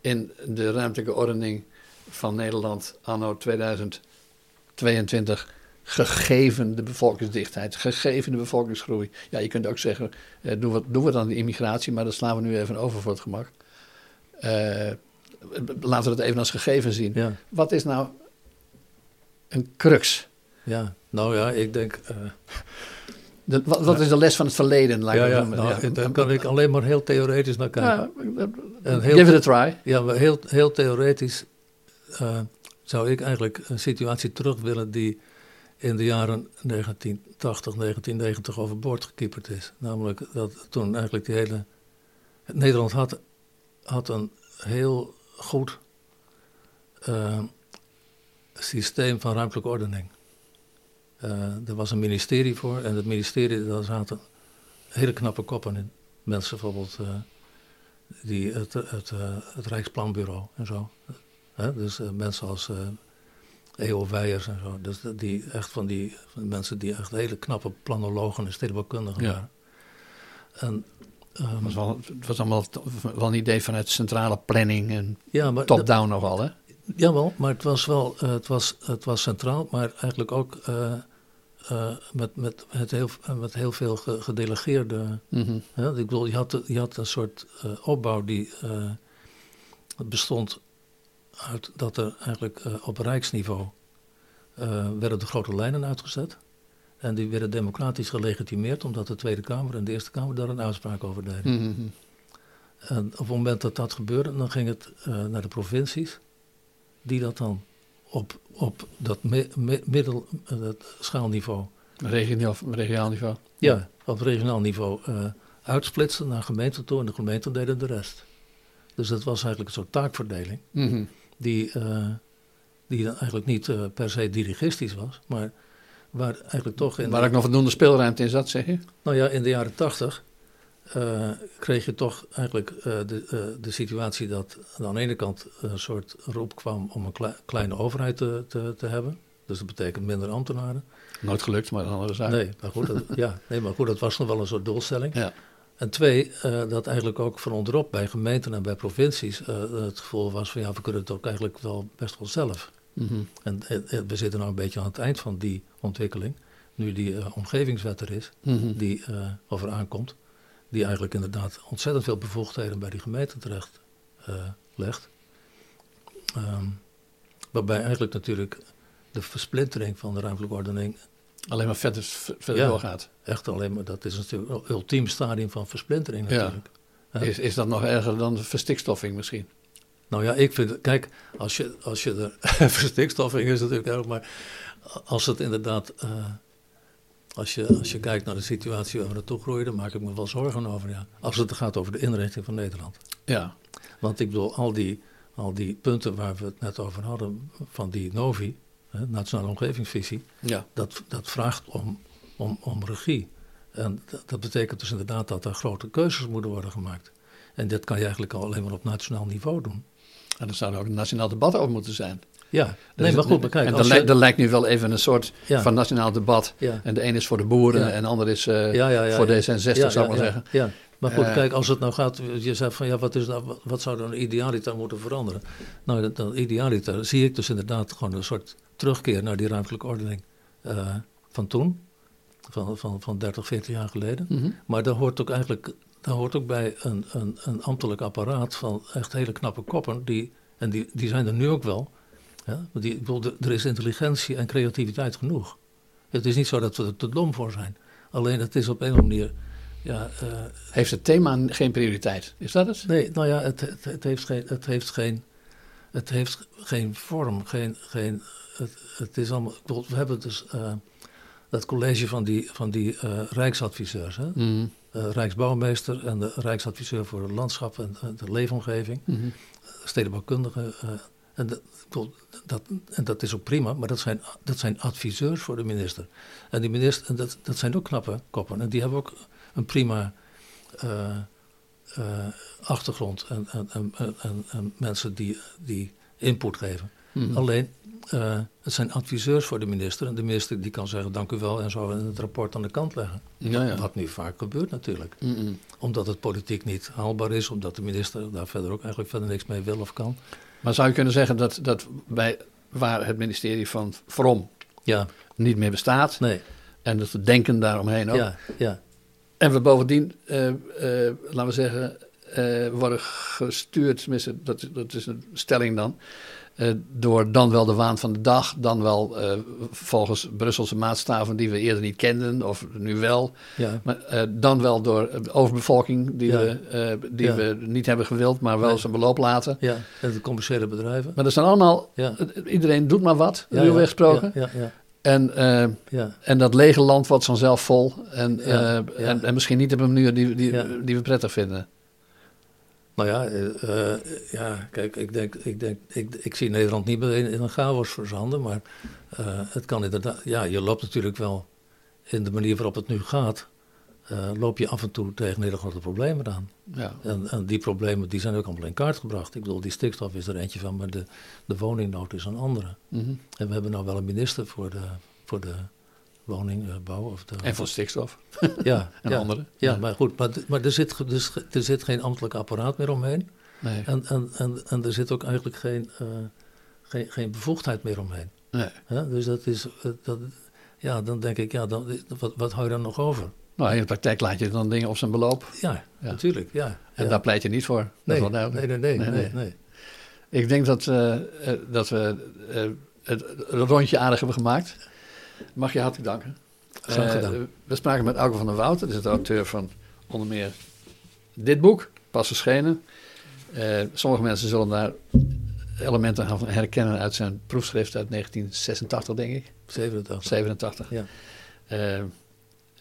Speaker 1: in de ruimtelijke ordening van Nederland anno 2022, gegeven de bevolkingsdichtheid, gegeven de bevolkingsgroei. Ja, je kunt ook zeggen, eh, doen, we, doen we dan de immigratie, maar dat slaan we nu even over voor het gemak. Eh, laten we het even als gegeven zien.
Speaker 2: Ja,
Speaker 1: Wat is nou een crux?
Speaker 2: ja. nou ja, ik denk. eh,
Speaker 1: De, wat, wat is de les van het verleden? laat
Speaker 2: ja, ja, nou, daar kan ik alleen maar heel theoretisch naar kijken.
Speaker 1: Ja,
Speaker 2: En heel-
Speaker 1: give it a try.
Speaker 2: Ja, heel, heel theoretisch eh, zou ik eigenlijk een situatie terug willen die in de jaren 1980, 1990 overboord gekieperd is. Namelijk dat toen eigenlijk die hele... Nederland had, had een heel goed eh, systeem van ruimtelijke ordening. Eh, er was een ministerie voor en het ministerie, daar zaten hele knappe koppen in. Mensen bijvoorbeeld... eh, die, het, het, eh, het Rijksplanbureau en zo. Dus mensen als eh E.O. Weijers en zo. Dus dat die echt van die van mensen die echt hele knappe planologen en stedenbouwkundigen
Speaker 1: Ja.
Speaker 2: waren. En, ehm,
Speaker 1: Het was, wel, het was allemaal wel een idee vanuit centrale planning en
Speaker 2: ja,
Speaker 1: top-down nogal, hè?
Speaker 2: Jawel, maar het was wel het was, het was centraal, maar eigenlijk ook eh, met, met, het heel, met heel veel ge- gedelegeerde
Speaker 1: Mhm.
Speaker 2: Ik bedoel, je had, je had een soort eh, opbouw die eh, het bestond uit dat er eigenlijk eh, op rijksniveau eh, werden de grote lijnen uitgezet. En die werden democratisch gelegitimeerd, omdat de Tweede Kamer en de Eerste Kamer daar een uitspraak over deden.
Speaker 1: Mhm.
Speaker 2: En op het moment dat dat gebeurde, dan ging het eh, naar de provincies, die dat dan op, op dat mi- mi- middel, eh, dat schaalniveau
Speaker 1: Regionaal, regionaal niveau.
Speaker 2: ja, op regionaal niveau eh uitsplitsen naar gemeenten toe en de gemeenten deden de rest. Dus dat was eigenlijk een soort taakverdeling
Speaker 1: Mhm.
Speaker 2: die, eh, die dan eigenlijk niet per se dirigistisch was, maar waar eigenlijk toch in,
Speaker 1: Waar ook nog voldoende speelruimte in zat, zeg je?
Speaker 2: nou ja, in de jaren tachtig eh, kreeg je toch eigenlijk eh, de, eh, de situatie dat aan de ene kant een soort roep kwam om een klei- kleine overheid te, te, te hebben. Dus dat betekent minder ambtenaren.
Speaker 1: Nooit gelukt, maar een andere zaak.
Speaker 2: Nee, maar goed, dat, ja, nee, maar goed, dat was nog wel een soort doelstelling.
Speaker 1: Ja.
Speaker 2: En twee, dat eigenlijk ook van onderop bij gemeenten en bij provincies het gevoel was van ja, we kunnen het ook eigenlijk wel best wel zelf.
Speaker 1: Mhm.
Speaker 2: En we zitten nou een beetje aan het eind van die ontwikkeling, nu die omgevingswet er is,
Speaker 1: Mhm.
Speaker 2: die over aankomt, die eigenlijk inderdaad ontzettend veel bevoegdheden bij die gemeenten terecht eh, legt. Ehm, waarbij eigenlijk natuurlijk de versplintering van de ruimtelijke ordening
Speaker 1: Alleen maar verder, verder
Speaker 2: Ja.
Speaker 1: doorgaat.
Speaker 2: echt alleen maar, dat is natuurlijk een ultiem stadium van versplintering natuurlijk. Ja.
Speaker 1: Is, is dat nog erger dan de verstikstoffing misschien?
Speaker 2: Nou ja, ik vind, kijk, als je, als je er, verstikstoffing is natuurlijk erg, maar als het inderdaad, eh, als, je, als je kijkt naar de situatie waar we naartoe groeien, dan maak ik me wel zorgen over, ja. Als het gaat over de inrichting van Nederland.
Speaker 1: Ja.
Speaker 2: Want ik bedoel, al die, al die punten waar we het net over hadden, van die NOVI, hè, Nationale Omgevingsvisie,
Speaker 1: Ja.
Speaker 2: dat, dat vraagt om, om, om regie. En dat, dat betekent dus inderdaad dat er grote keuzes moeten worden gemaakt. En dit kan je eigenlijk al alleen maar op nationaal niveau doen.
Speaker 1: En er zou er ook een nationaal debat over moeten zijn.
Speaker 2: Ja, nee, maar goed, maar kijk,
Speaker 1: en er,
Speaker 2: je-
Speaker 1: lijkt, lijkt nu wel even een soort
Speaker 2: Ja.
Speaker 1: van nationaal debat.
Speaker 2: Ja.
Speaker 1: En de een is voor de boeren en de ander is
Speaker 2: ja,
Speaker 1: voor
Speaker 2: ja.
Speaker 1: D66,
Speaker 2: ja,
Speaker 1: zou ik maar zeggen.
Speaker 2: Ja, maar goed,
Speaker 1: Eh.
Speaker 2: kijk, als het nou gaat, je zegt van ja, wat, is nou, wat- zou dan idealiter moeten veranderen? Nou, dat, dat idealiter zie ik dus inderdaad gewoon een soort terugkeer naar die ruimtelijke ordening eh, van toen, van, van, van 30, 40 jaar geleden.
Speaker 1: Mhm.
Speaker 2: Maar daar hoort ook eigenlijk daar hoort ook bij een, een, een ambtelijk apparaat van echt hele knappe koppen, die, en die, die zijn er nu ook wel. Ja? Die, bedoel, er- is intelligentie en creativiteit genoeg. Het is niet zo dat we er te dom voor zijn. Alleen het is op een of andere manier. Ja, eh,
Speaker 1: Heeft het thema geen prioriteit? Is dat het?
Speaker 2: nee, nou ja, het, het, het, heeft geen, het heeft geen. Het heeft geen vorm, geen. geen het, het is allemaal. bedoel, We hebben dus eh, dat college van die, van die eh, Rijksadviseurs. Hè?
Speaker 1: Mhm.
Speaker 2: Rijksbouwmeester en de Rijksadviseur voor het landschap en de leefomgeving.
Speaker 1: Mhm.
Speaker 2: stedenbouwkundige. Eh, En dat, dat, en dat is ook prima, maar dat zijn, dat zijn adviseurs voor de minister. En die minister, en dat, dat zijn ook knappe koppen. En die hebben ook een prima uh, uh, achtergrond en, en, en, en, mensen die, die input geven. Hmm. Alleen, uh, het zijn adviseurs voor de minister. En de minister die kan zeggen dank u wel en zo en het rapport aan de kant leggen. Ja, ja. Wat nu vaak gebeurt natuurlijk. Mm Omdat het politiek niet haalbaar is, omdat de minister daar verder ook eigenlijk verder niks mee wil of kan.
Speaker 1: Maar zou je kunnen zeggen dat, dat bij, waar het ministerie van From ja. niet meer bestaat...
Speaker 2: Nee.
Speaker 1: en dat we denken daaromheen ook...
Speaker 2: Ja, ja.
Speaker 1: En we bovendien, uh, uh, laten we zeggen, uh, worden gestuurd, tenminste, dat, dat is een stelling dan, door dan wel de waan van de dag, dan wel volgens Brusselse maatstaven die we eerder niet kenden, of nu wel, ja. maar dan wel door overbevolking die, we, die we niet hebben gewild, maar wel nee. zijn beloop laten.
Speaker 2: Ja, en de commerciële bedrijven.
Speaker 1: Maar dat zijn allemaal, iedereen doet maar wat, ja, ruwweg gesproken.
Speaker 2: ja, ja.
Speaker 1: En, uh, ja. en dat lege land wordt vanzelf vol. En, ja, uh, En, en, misschien niet op een manier die, die, die we prettig vinden.
Speaker 2: Nou ja, uh, ja kijk, ik, denk, ik, denk, ik, ik zie Nederland niet meer in, een chaos verzanden. Maar het kan inderdaad. Ja, je loopt natuurlijk wel in de manier waarop het nu gaat. loop je af en toe tegen hele grote problemen aan. Ja. En, en, die problemen die zijn ook allemaal in kaart gebracht. Ik bedoel, die stikstof is er eentje van, maar de, de woningnood is een andere. Mm -hmm. En we hebben nou wel een minister voor de, voor de woningbouw. Of de,
Speaker 1: en voor stikstof.
Speaker 2: Ja.
Speaker 1: en
Speaker 2: ja,
Speaker 1: andere.
Speaker 2: Ja, maar goed, maar, maar er, zit, dus, er zit geen ambtelijk apparaat meer omheen.
Speaker 1: Nee.
Speaker 2: En, en, en, en er zit ook eigenlijk geen, uh, geen, geen bevoegdheid meer omheen.
Speaker 1: Nee.
Speaker 2: Ja, dus dat is, dat, ja, dan denk ik, ja, dan, wat, wat hou je dan nog over?
Speaker 1: Nou, in de praktijk laat je dan dingen op zijn beloop.
Speaker 2: Ja, ja. natuurlijk. Ja,
Speaker 1: en daar pleit je niet voor.
Speaker 2: Nee, nee, nee, nee, nee, nee,
Speaker 1: Ik denk dat, uh, dat we uh, het rondje aardig hebben gemaakt. Mag je hartelijk danken.
Speaker 2: Graag gedaan. Uh,
Speaker 1: we spraken met Auke van der Wout, dat is de auteur van onder meer dit boek, pas verschenen. sommige mensen zullen daar elementen gaan herkennen uit zijn proefschrift uit 1986, denk ik.
Speaker 2: 87.
Speaker 1: 87.
Speaker 2: Ja.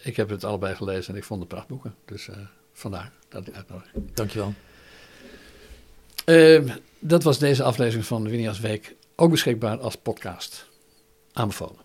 Speaker 1: Ik heb het allebei gelezen en ik vond het prachtboeken. Dus uh, vandaar dat ik uitnodiging.
Speaker 2: Dankjewel.
Speaker 1: Uh, dat was deze aflevering van de Winias Week. Ook beschikbaar als podcast. Aanbevolen.